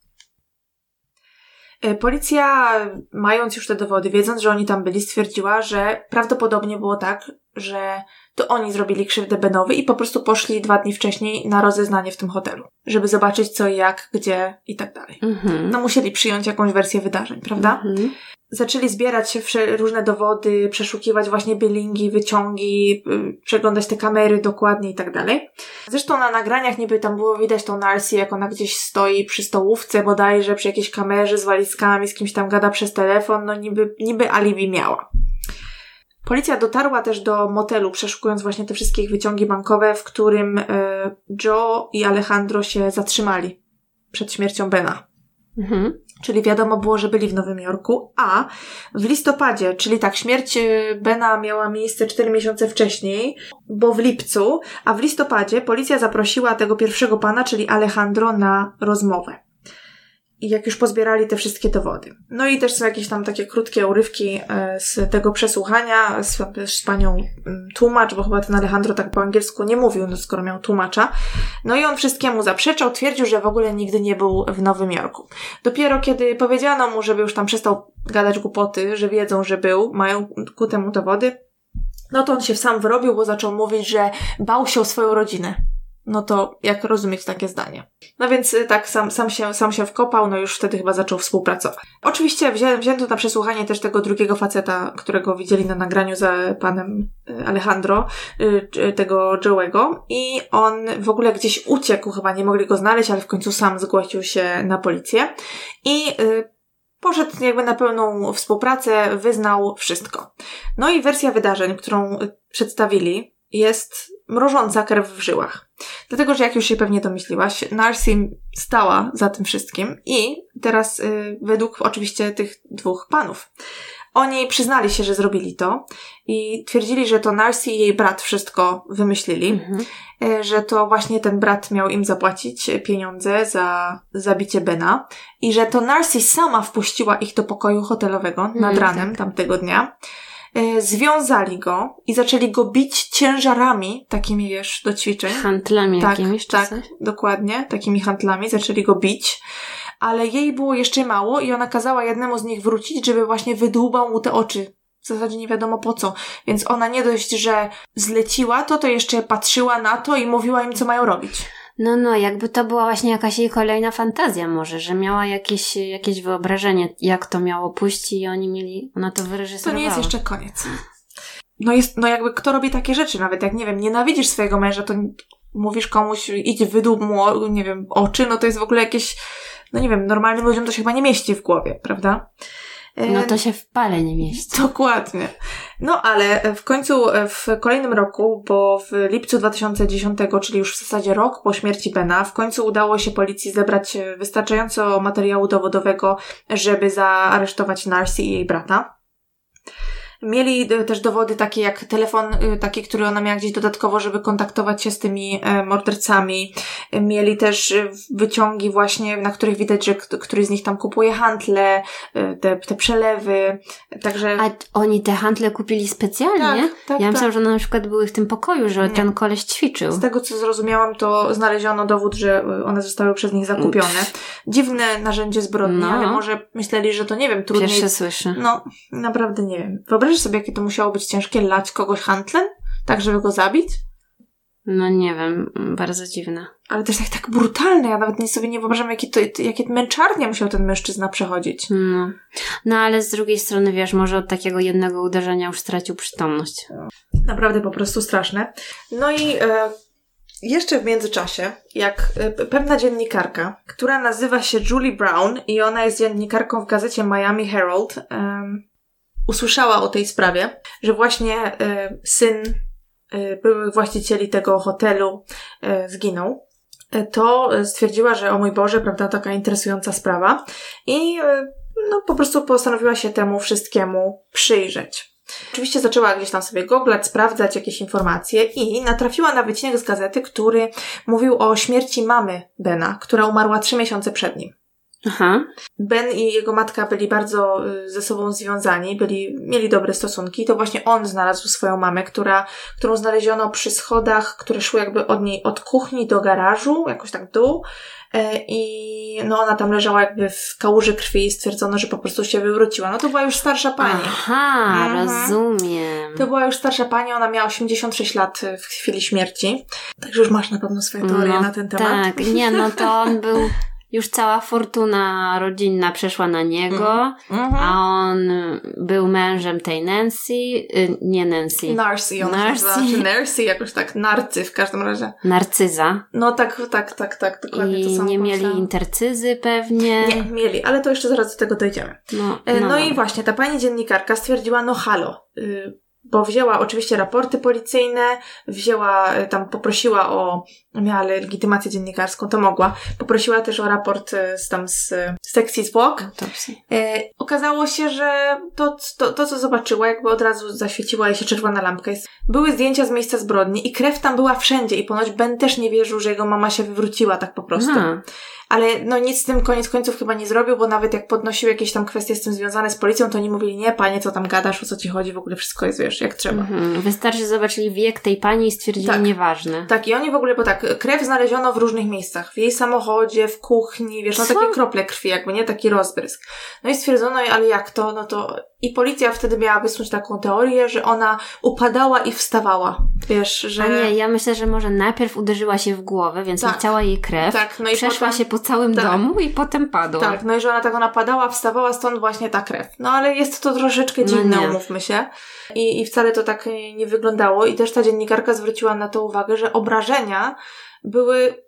E, policja, mając już te dowody, wiedząc, że oni tam byli, stwierdziła, że prawdopodobnie było tak, że to oni zrobili krzywdę Benowi i po prostu poszli dwa dni wcześniej na rozeznanie w tym hotelu, żeby zobaczyć co jak, gdzie i tak dalej. Mhm. No musieli przyjąć jakąś wersję wydarzeń, prawda? Mhm zaczęli zbierać różne dowody, przeszukiwać właśnie billingi, wyciągi, y, przeglądać te kamery dokładnie i tak dalej. Zresztą na nagraniach niby tam było widać tą Narcy, jak ona gdzieś stoi przy stołówce bodajże, przy jakiejś kamerze z walizkami, z kimś tam gada przez telefon, no niby, niby alibi miała. Policja dotarła też do motelu, przeszukując właśnie te wszystkie wyciągi bankowe, w którym y, Joe i Alejandro się zatrzymali przed śmiercią Bena. Mhm. Czyli wiadomo było, że byli w Nowym Jorku, a w listopadzie, czyli tak, śmierć y, Bena miała miejsce 4 miesiące wcześniej, bo w lipcu, a w listopadzie policja zaprosiła tego pierwszego pana, czyli Alejandro, na rozmowę i jak już pozbierali te wszystkie dowody. No i też są jakieś tam takie krótkie urywki e, z tego przesłuchania z, z panią mm, tłumacz, bo chyba ten Alejandro tak po angielsku nie mówił, no skoro miał tłumacza. No i on wszystkiemu zaprzeczał, twierdził, że w ogóle nigdy nie był w Nowym Jorku. Dopiero kiedy powiedziano mu, żeby już tam przestał gadać głupoty, że wiedzą, że był, mają ku temu dowody, no to on się sam wyrobił, bo zaczął mówić, że bał się o swoją rodzinę no to jak rozumieć takie zdanie? No więc y, tak, sam, sam, się, sam się wkopał, no już wtedy chyba zaczął współpracować. Oczywiście wzię, wzięto na przesłuchanie też tego drugiego faceta, którego widzieli na nagraniu za panem y, Alejandro, y, tego Joe'ego i on w ogóle gdzieś uciekł, chyba nie mogli go znaleźć, ale w końcu sam zgłosił się na policję i poszedł jakby na pełną współpracę, wyznał wszystko. No i wersja wydarzeń, którą przedstawili, jest mrożąca krew w żyłach. Dlatego, że jak już się pewnie domyśliłaś, Narsim stała za tym wszystkim i teraz y, według oczywiście tych dwóch panów. Oni przyznali się, że zrobili to i twierdzili, że to Narcy i jej brat wszystko wymyślili, mhm. Y, że to właśnie ten brat miał im zapłacić pieniądze za zabicie Bena i że to Narcy sama wpuściła ich do pokoju hotelowego nad mhm, ranem tak. tamtego dnia związali go i zaczęli go bić ciężarami, takimi wiesz, do ćwiczeń. Handlami Tak, jakimiś tak, coś? dokładnie, takimi handlami, zaczęli go bić. Ale jej było jeszcze mało i ona kazała jednemu z nich wrócić, żeby właśnie wydłubał mu te oczy. W zasadzie nie wiadomo po co. Więc ona nie dość, że zleciła to, to jeszcze patrzyła na to i mówiła im, co mają robić. No, no, jakby to była właśnie jakaś jej kolejna fantazja może, że miała jakieś, jakieś wyobrażenie, jak to miało pójść i oni mieli, ona to To wyreżyserowała. nie jest jeszcze koniec. No jest, no jakby kto robi takie rzeczy, nawet jak, nie wiem, nienawidzisz swojego męża, to mówisz komuś, idź wydób mu, nie wiem, oczy, no to jest w ogóle jakieś, no nie wiem, normalnym ludziom to się chyba nie mieści w głowie, prawda? E, No to się w pale nie mieści. Dokładnie. No ale w końcu e, w kolejnym roku, bo w lipcu 2010, czyli już w zasadzie rok po śmierci Bena, w końcu udało się policji zebrać e, wystarczająco materiału dowodowego, żeby zaaresztować Narcy i jej brata. Mieli e, też dowody takie jak telefon, e, taki, który ona miała gdzieś dodatkowo, żeby kontaktować się z tymi e, mordercami. Mieli też wyciągi właśnie, na których widać, że któryś z nich tam kupuje handle, te, te przelewy. Także A oni te handle kupili specjalnie? Tak, tak, ja myślałam, tak. że one na przykład były w tym pokoju, że Nie. ten koleś ćwiczył. Z tego, co zrozumiałam, to znaleziono dowód, że one zostały przez nich zakupione. Dziwne narzędzie zbrodni, No. ale może myśleli, że to nie wiem, trudniej. Pierwsze słyszę. No, naprawdę nie wiem. Wyobraź sobie, jakie to musiało być ciężkie lać kogoś handlem, tak żeby go zabić? No nie wiem, bardzo dziwne. Ale też tak, tak brutalne. Ja nawet nie sobie nie wyobrażam, jakie, to, jakie męczarnie musiał ten mężczyzna przechodzić. No. no ale z drugiej strony, wiesz, może od takiego jednego uderzenia już stracił przytomność. Naprawdę po prostu straszne. No i e, jeszcze w międzyczasie, jak e, pewna dziennikarka, która nazywa się Julie Brown i ona jest dziennikarką w gazecie Miami Herald, em, usłyszała o tej sprawie, że właśnie e, syn e, byłych właścicieli tego hotelu e, zginął. To stwierdziła, że o mój Boże, prawda, taka interesująca sprawa i no, po prostu postanowiła się temu wszystkiemu przyjrzeć. Oczywiście zaczęła gdzieś tam sobie googlać, sprawdzać jakieś informacje i natrafiła na wycinek z gazety, który mówił o śmierci mamy Bena, która umarła trzy miesiące przed nim. Aha. Ben i jego matka byli bardzo y, ze sobą związani, byli, mieli dobre stosunki. To właśnie on znalazł swoją mamę, która, którą znaleziono przy schodach, które szły jakby od niej od kuchni do garażu, jakoś tak w dół. E, I no ona tam leżała jakby w kałuży krwi i stwierdzono, że po prostu się wywróciła. No to była już starsza pani. Aha, Mhm. rozumiem. To była już starsza pani, ona miała 86 lat y, w chwili śmierci. Także już masz na pewno swoje teorie no, na ten temat. Tak, nie, no to on był. Już cała fortuna rodzinna przeszła na niego, Mhm. a on był mężem tej Nancy, y, nie Nancy, Narcy, ona Narcy. się nazywa, Narcy, jakoś tak, Narcy w każdym razie. Narcyza. No tak, tak, tak, tak, dokładnie to I samo nie mieli pomyślałam. intercyzy pewnie. Nie, mieli, ale to jeszcze zaraz do tego dojdziemy. No, E, no, No, i właśnie, ta pani dziennikarka stwierdziła, no halo, y, bo wzięła oczywiście raporty policyjne, wzięła, y, tam poprosiła o, miała legitymację dziennikarską, to mogła, poprosiła też o raport y, z tam z y, sekcji zwłok. Autopsji. E, okazało się, że to, to, to, co zobaczyła, jakby od razu zaświeciła jej się czerwona lampka. Jest- Były zdjęcia z miejsca zbrodni i krew tam była wszędzie i ponoć Ben też nie wierzył, że jego mama się wywróciła tak po prostu. Aha. Ale no nic z tym koniec końców chyba nie zrobił, bo nawet jak podnosił jakieś tam kwestie z tym związane z policją, to oni mówili, nie panie, co tam gadasz, o co ci chodzi, w ogóle wszystko jest, wiesz, jak trzeba. Mhm. Wystarczy, że zobaczyli wiek tej pani i stwierdzili Tak. nieważne. Tak, i oni w ogóle, bo tak, krew znaleziono w różnych miejscach. W jej samochodzie, w kuchni, wiesz, no Co? takie krople krwi, jakby, nie? Taki rozbrysk. No i stwierdzono, ale jak to? No to... I policja wtedy miała wysnuć taką teorię, że ona upadała i wstawała. Wiesz, że... A nie, ja myślę, że może najpierw uderzyła się w głowę, więc Tak. leciała jej krew, Tak, no i przeszła potem... się po całym Tak. domu i potem padła. Tak, no i że ona tak ona padała, wstawała, stąd właśnie ta krew. No ale jest to troszeczkę No dziwne, nie. umówmy się. I, I wcale to tak nie wyglądało. I też ta dziennikarka zwróciła na to uwagę, że obrażenia były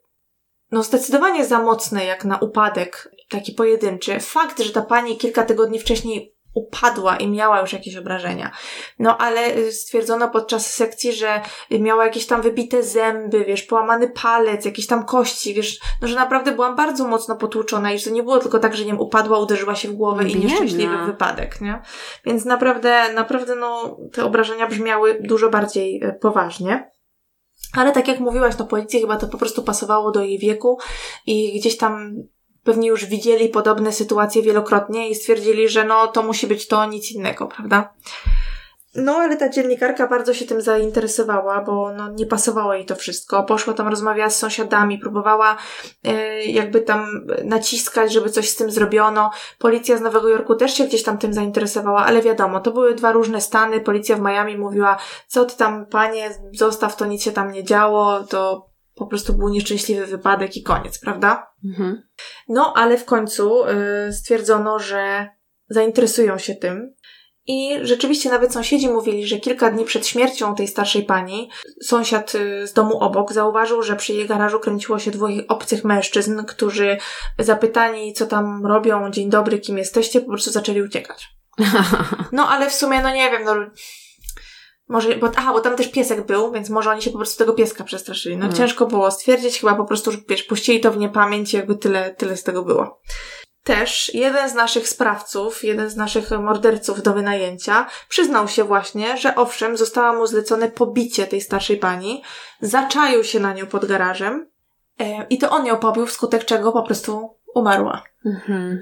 no zdecydowanie za mocne jak na upadek taki pojedynczy. Fakt, że ta pani kilka tygodni wcześniej upadła i miała już jakieś obrażenia. No ale y, stwierdzono podczas sekcji, że miała jakieś tam wybite zęby, wiesz, połamany palec, jakieś tam kości, wiesz, no że naprawdę była bardzo mocno potłuczona i że to nie było tylko tak, że nie wiem, upadła, uderzyła się w głowę i Biedna. nieszczęśliwy wypadek, nie? Więc naprawdę, naprawdę no te obrażenia brzmiały dużo bardziej e, poważnie. Ale tak jak mówiłaś, no policji chyba to po prostu pasowało do jej wieku i gdzieś tam pewnie już widzieli podobne sytuacje wielokrotnie i stwierdzili, że no to musi być to, nic innego, prawda? No, ale ta dziennikarka bardzo się tym zainteresowała, bo no, nie pasowało jej to wszystko. Poszła tam, rozmawiała z sąsiadami, próbowała e, jakby tam naciskać, żeby coś z tym zrobiono. Policja z Nowego Jorku też się gdzieś tam tym zainteresowała, ale wiadomo, to były dwa różne stany. Policja w Miami mówiła, co ty tam, panie, zostaw, to nic się tam nie działo, to po prostu był nieszczęśliwy wypadek i koniec, prawda? Mhm. No, ale w końcu y, stwierdzono, że zainteresują się tym. I rzeczywiście nawet sąsiedzi mówili, że kilka dni przed śmiercią tej starszej pani, sąsiad y, z domu obok zauważył, że przy jej garażu kręciło się dwóch obcych mężczyzn, którzy zapytani, co tam robią, dzień dobry, kim jesteście, po prostu zaczęli uciekać. No ale w sumie, no nie wiem, no może, bo, aha, bo tam też piesek był, więc może oni się po prostu tego pieska przestraszyli. No hmm. ciężko było stwierdzić, chyba po prostu, że wiesz, puścili to w niepamięć jakby tyle, tyle z tego było. Też jeden z naszych sprawców, jeden z naszych morderców do wynajęcia, przyznał się właśnie, że owszem, zostało mu zlecone pobicie tej starszej pani, zaczaił się na nią pod garażem e, i to on ją pobił, wskutek czego po prostu umarła. Mhm.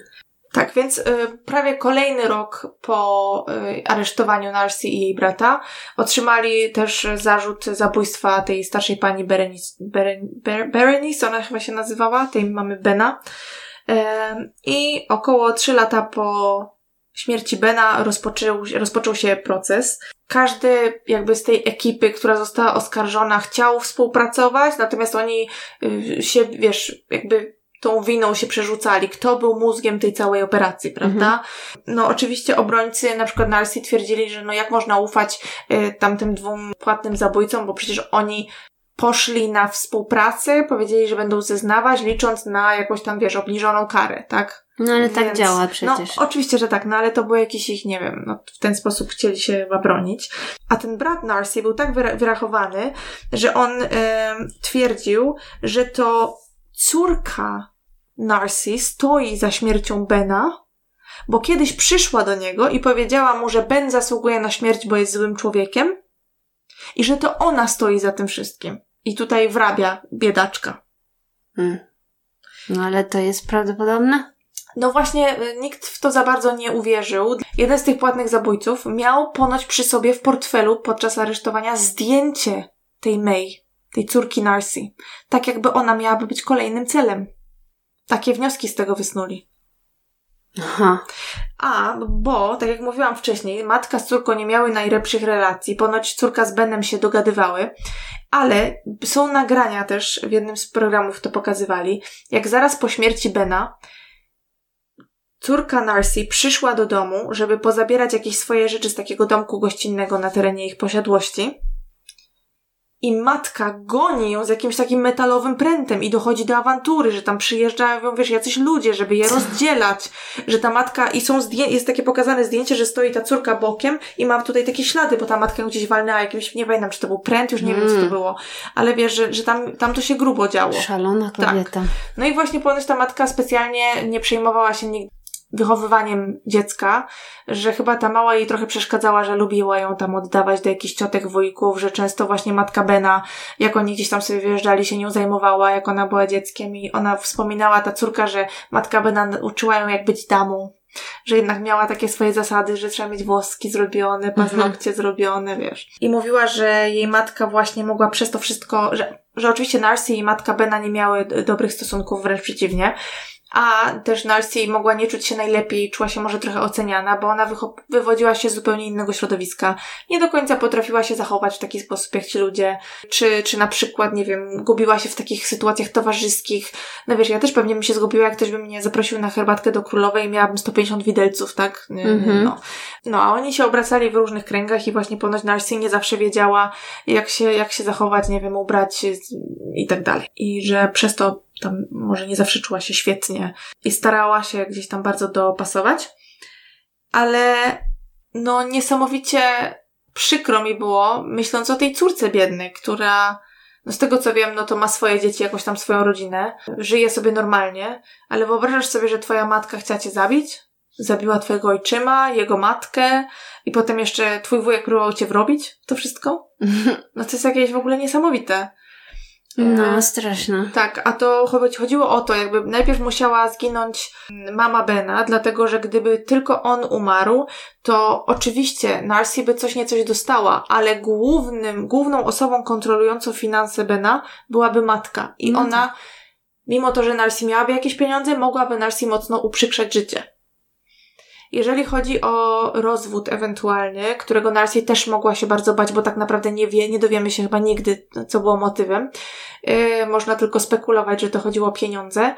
Tak, więc y, prawie kolejny rok po y, aresztowaniu Narcy i jej brata otrzymali też zarzut zabójstwa tej starszej pani Berenice, Beren, Berenice ona chyba się nazywała, tej mamy Bena. I około trzy lata po śmierci Bena rozpoczął, rozpoczął się proces. Każdy jakby z tej ekipy, która została oskarżona, chciał współpracować, natomiast oni y, się, wiesz, jakby tą winą się przerzucali, kto był mózgiem tej całej operacji, prawda? Mhm. No oczywiście obrońcy na przykład Narcy twierdzili, że no jak można ufać y, tamtym dwóm płatnym zabójcom, bo przecież oni poszli na współpracę, powiedzieli, że będą zeznawać, licząc na jakąś tam, wiesz, obniżoną karę, tak? No ale tak Więc, tak działa przecież. No oczywiście, że tak, no ale to było jakiś ich, nie wiem, no w ten sposób chcieli się chyba bronić. A ten brat Narcy był tak wyrachowany, że on y, twierdził, że to córka Narcy stoi za śmiercią Bena, bo kiedyś przyszła do niego i powiedziała mu, że Ben zasługuje na śmierć, bo jest złym człowiekiem i że to ona stoi za tym wszystkim. I tutaj wrabia biedaczka. Hmm. No ale to jest prawdopodobne? No właśnie, y, nikt w to za bardzo nie uwierzył. Jeden z tych płatnych zabójców miał ponoć przy sobie w portfelu podczas aresztowania zdjęcie tej May, tej córki Narcy. Tak jakby ona miałaby być kolejnym celem. Takie wnioski z tego wysnuli. Aha. A, bo, tak jak mówiłam wcześniej, matka z córką nie miały najlepszych relacji. Ponoć córka z Benem się dogadywały, ale są nagrania też, w jednym z programów to pokazywali, jak zaraz po śmierci Bena córka Narcy przyszła do domu, żeby pozabierać jakieś swoje rzeczy z takiego domku gościnnego na terenie ich posiadłości i matka goni ją z jakimś takim metalowym prętem i dochodzi do awantury, że tam przyjeżdżają, wiesz, jacyś ludzie, żeby je rozdzielać, że ta matka, i są zdję- jest takie pokazane zdjęcie, że stoi ta córka bokiem i ma tutaj takie ślady, bo ta matka ją gdzieś walnęła jakimś, nie pamiętam, czy to był pręt, już nie mm. wiem, co to mm. było, ale wiesz, że, że tam, tam to się grubo działo. Szalona kobieta. Tak. No i właśnie ponoć ta matka specjalnie nie przejmowała się nigdy wychowywaniem dziecka, że chyba ta mała jej trochę przeszkadzała, że lubiła ją tam oddawać do jakichś ciotek, wujków, że często właśnie matka Bena, jak oni gdzieś tam sobie wyjeżdżali, się nią zajmowała, jak ona była dzieckiem i ona wspominała, ta córka, że matka Bena uczyła ją jak być damą, że jednak miała takie swoje zasady, że trzeba mieć włoski zrobione, mhm. paznokcie mhm. zrobione, wiesz. I mówiła, że jej matka właśnie mogła przez to wszystko, że, że oczywiście Narcy i matka Bena nie miały dobrych stosunków, wręcz przeciwnie, a też Narcy mogła nie czuć się najlepiej, czuła się może trochę oceniana, bo ona wywodziła się z zupełnie innego środowiska. Nie do końca potrafiła się zachować w taki sposób jak ci ludzie, czy, czy na przykład, nie wiem, gubiła się w takich sytuacjach towarzyskich. No wiesz, ja też pewnie bym się zgubiła, jak ktoś by mnie zaprosił na herbatkę do królowej i miałabym 150 widelców, tak? Mm-hmm. No. no, a oni się obracali w różnych kręgach i właśnie ponoć Narcy nie zawsze wiedziała, jak się, jak się zachować, nie wiem, ubrać i tak dalej. I że przez to tam może nie zawsze czuła się świetnie i starała się gdzieś tam bardzo dopasować, ale no niesamowicie przykro mi było, myśląc o tej córce biednej, która no z tego co wiem, no to ma swoje dzieci, jakąś tam swoją rodzinę, żyje sobie normalnie, ale wyobrażasz sobie, że twoja matka chciała cię zabić? Zabiła twojego ojczyma, jego matkę i potem jeszcze twój wujek próbował cię wrobić? To wszystko? No to jest jakieś w ogóle niesamowite. No, straszne. Tak, a to chodziło o to, jakby najpierw musiała zginąć mama Bena, dlatego że gdyby tylko on umarł, to oczywiście Narcy by coś nie coś dostała, ale głównym, główną osobą kontrolującą finanse Bena byłaby matka. I No ona, mimo to, że Narcy miałaby jakieś pieniądze, mogłaby Narcy mocno uprzykrzać życie. Jeżeli chodzi o rozwód ewentualny, którego Narcy też mogła się bardzo bać, bo tak naprawdę nie wie, nie dowiemy się chyba nigdy, co było motywem. Yy, można tylko spekulować, że to chodziło o pieniądze.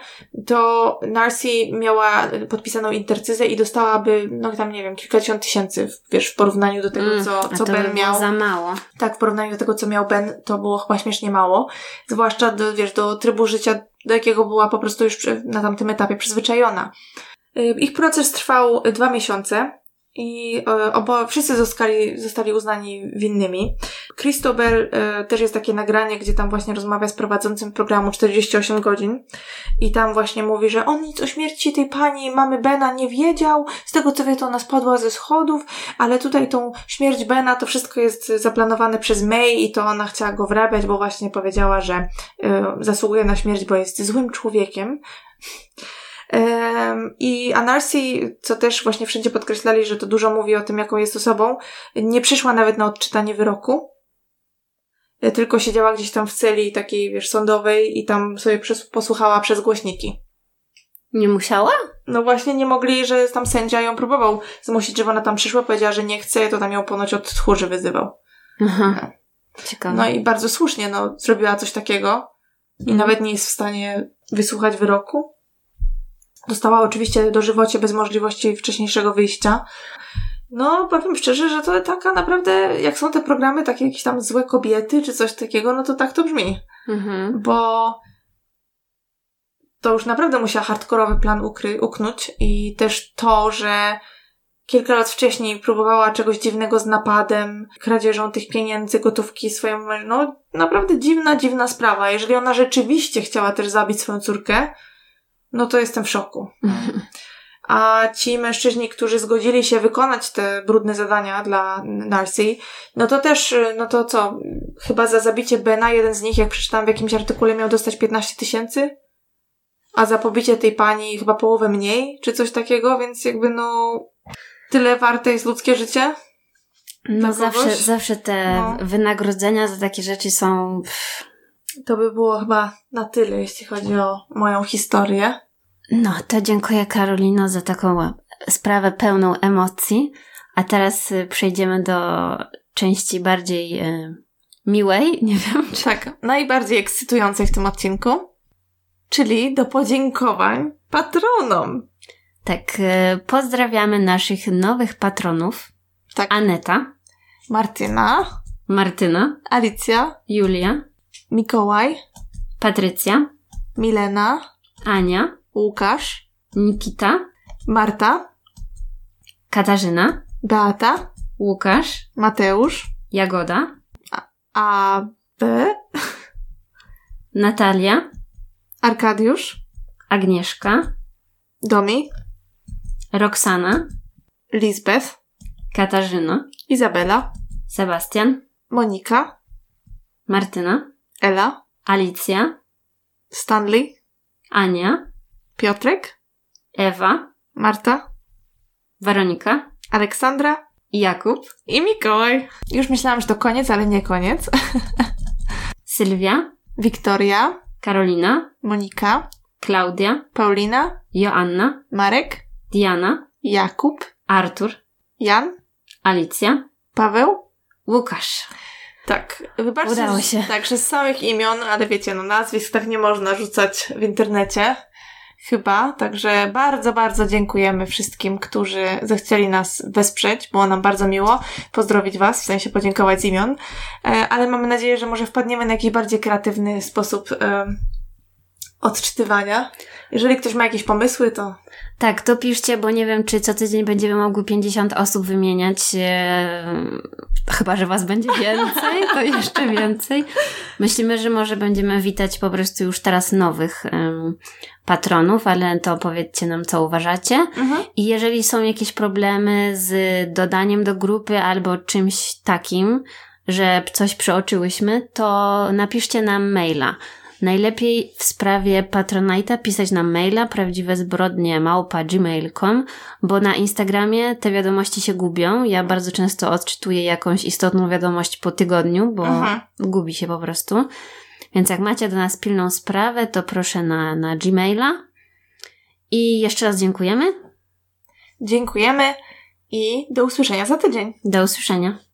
To Narcy miała podpisaną intercyzę i dostałaby, no tam nie wiem, kilkadziesiąt tysięcy, wiesz, w porównaniu do tego, Mm, co, a co to Ben by było miał. za mało. Tak, w porównaniu do tego, co miał Ben, to było chyba śmiesznie mało. Zwłaszcza do, wiesz, do trybu życia, do jakiego była po prostu już na tamtym etapie przyzwyczajona. Y, Ich proces trwał dwa miesiące i e, obo, wszyscy zostali, zostali uznani winnymi. Christobel e, też jest takie nagranie, gdzie tam właśnie rozmawia z prowadzącym programu 48 godzin i tam właśnie mówi, że on nic o śmierci tej pani mamy Bena nie wiedział, z tego co wie to ona spadła ze schodów, ale tutaj tą śmierć Bena to wszystko jest zaplanowane przez May i to ona chciała go wrabiać, bo właśnie powiedziała, że e, zasługuje na śmierć, bo jest złym człowiekiem. I Anarsi, co też właśnie wszędzie podkreślali, że to dużo mówi o tym, jaką jest osobą, nie przyszła nawet na odczytanie wyroku, e, tylko siedziała gdzieś tam w celi takiej, wiesz, sądowej i tam sobie posłuchała przez głośniki. Nie musiała? No właśnie nie mogli, że tam sędzia ją próbował zmusić, żeby ona tam przyszła, powiedziała, że nie chce, to tam ją ponoć od tchórzy wyzywał. Aha. Ciekawe. No i bardzo słusznie, no, zrobiła coś takiego i Mhm. nawet nie jest w stanie wysłuchać wyroku. Dostała oczywiście dożywocie bez możliwości wcześniejszego wyjścia. No, powiem szczerze, że to taka naprawdę, jak są te programy, takie jakieś tam złe kobiety, czy coś takiego, no to tak to brzmi. Mhm. Bo to już naprawdę musiała hardkorowy plan ukry- uknąć i też to, że kilka lat wcześniej próbowała czegoś dziwnego z napadem, kradzieżą tych pieniędzy, gotówki swojemu mężu. No, naprawdę dziwna, dziwna sprawa. Jeżeli ona rzeczywiście chciała też zabić swoją córkę, no to jestem w szoku. A ci mężczyźni, którzy zgodzili się wykonać te brudne zadania dla Narcy, no to też, no to co, chyba za zabicie Bena, jeden z nich, jak przeczytałam w jakimś artykule, miał dostać 15 tysięcy, a za pobicie tej pani chyba połowę mniej, czy coś takiego, więc jakby no, tyle warte jest ludzkie życie. No zawsze, zawsze te No. wynagrodzenia za takie rzeczy są... To by było chyba na tyle, jeśli chodzi o moją historię. No, to dziękuję Karolino za taką sprawę pełną emocji. A teraz y, przejdziemy do części bardziej y, miłej, nie wiem. Czy... Tak, najbardziej ekscytującej w tym odcinku, czyli do podziękowań patronom. Tak, y, pozdrawiamy naszych nowych patronów. Tak. Aneta, Martyna, Martyna, Alicja, Julia, Mikołaj, Patrycja, Milena, Ania, Łukasz, Nikita, Marta, Katarzyna, Beata, Łukasz, Mateusz, Jagoda, A, B, Natalia, Arkadiusz, Agnieszka, Domi, Roxana, Lisbeth, Katarzyna, Izabela, Sebastian, Monika, Martyna, Ela, Alicja, Stanley, Ania, Piotrek, Ewa, Marta, Weronika? Aleksandra? Jakub, i Mikołaj. Już myślałam, że to koniec, ale nie koniec. Sylwia, Wiktoria, Karolina, Monika, Klaudia, Paulina, Joanna, Marek, Diana, Jakub, Artur, Jan, Alicja, Paweł. Łukasz. Tak, wybaczcie, Udało się. Tak, że z samych imion, ale wiecie, no nazwisk tak nie można rzucać w internecie. Chyba, także bardzo, bardzo dziękujemy wszystkim, którzy zechcieli nas wesprzeć. Było nam bardzo miło pozdrowić Was, w sensie podziękować z imion, E, ale mamy nadzieję, że może wpadniemy na jakiś bardziej kreatywny sposób e, odczytywania. Jeżeli ktoś ma jakieś pomysły, to Tak, to piszcie, bo nie wiem, czy co tydzień będziemy mogły 50 osób wymieniać. E, chyba, że was będzie więcej, to jeszcze więcej. Myślimy, że może będziemy witać po prostu już teraz nowych patronów, ale to powiedzcie nam, co uważacie. I jeżeli są jakieś problemy z dodaniem do grupy albo czymś takim, że coś przeoczyłyśmy, to napiszcie nam maila. Najlepiej w sprawie Patronite'a pisać nam maila prawdziwe zbrodnie małpa gmail.com, bo na Instagramie te wiadomości się gubią. Ja bardzo często odczytuję jakąś istotną wiadomość po tygodniu, bo Mhm. gubi się po prostu. Więc jak macie do nas pilną sprawę, to proszę na, na Gmaila. I jeszcze raz dziękujemy. Dziękujemy i do usłyszenia za tydzień. Do usłyszenia.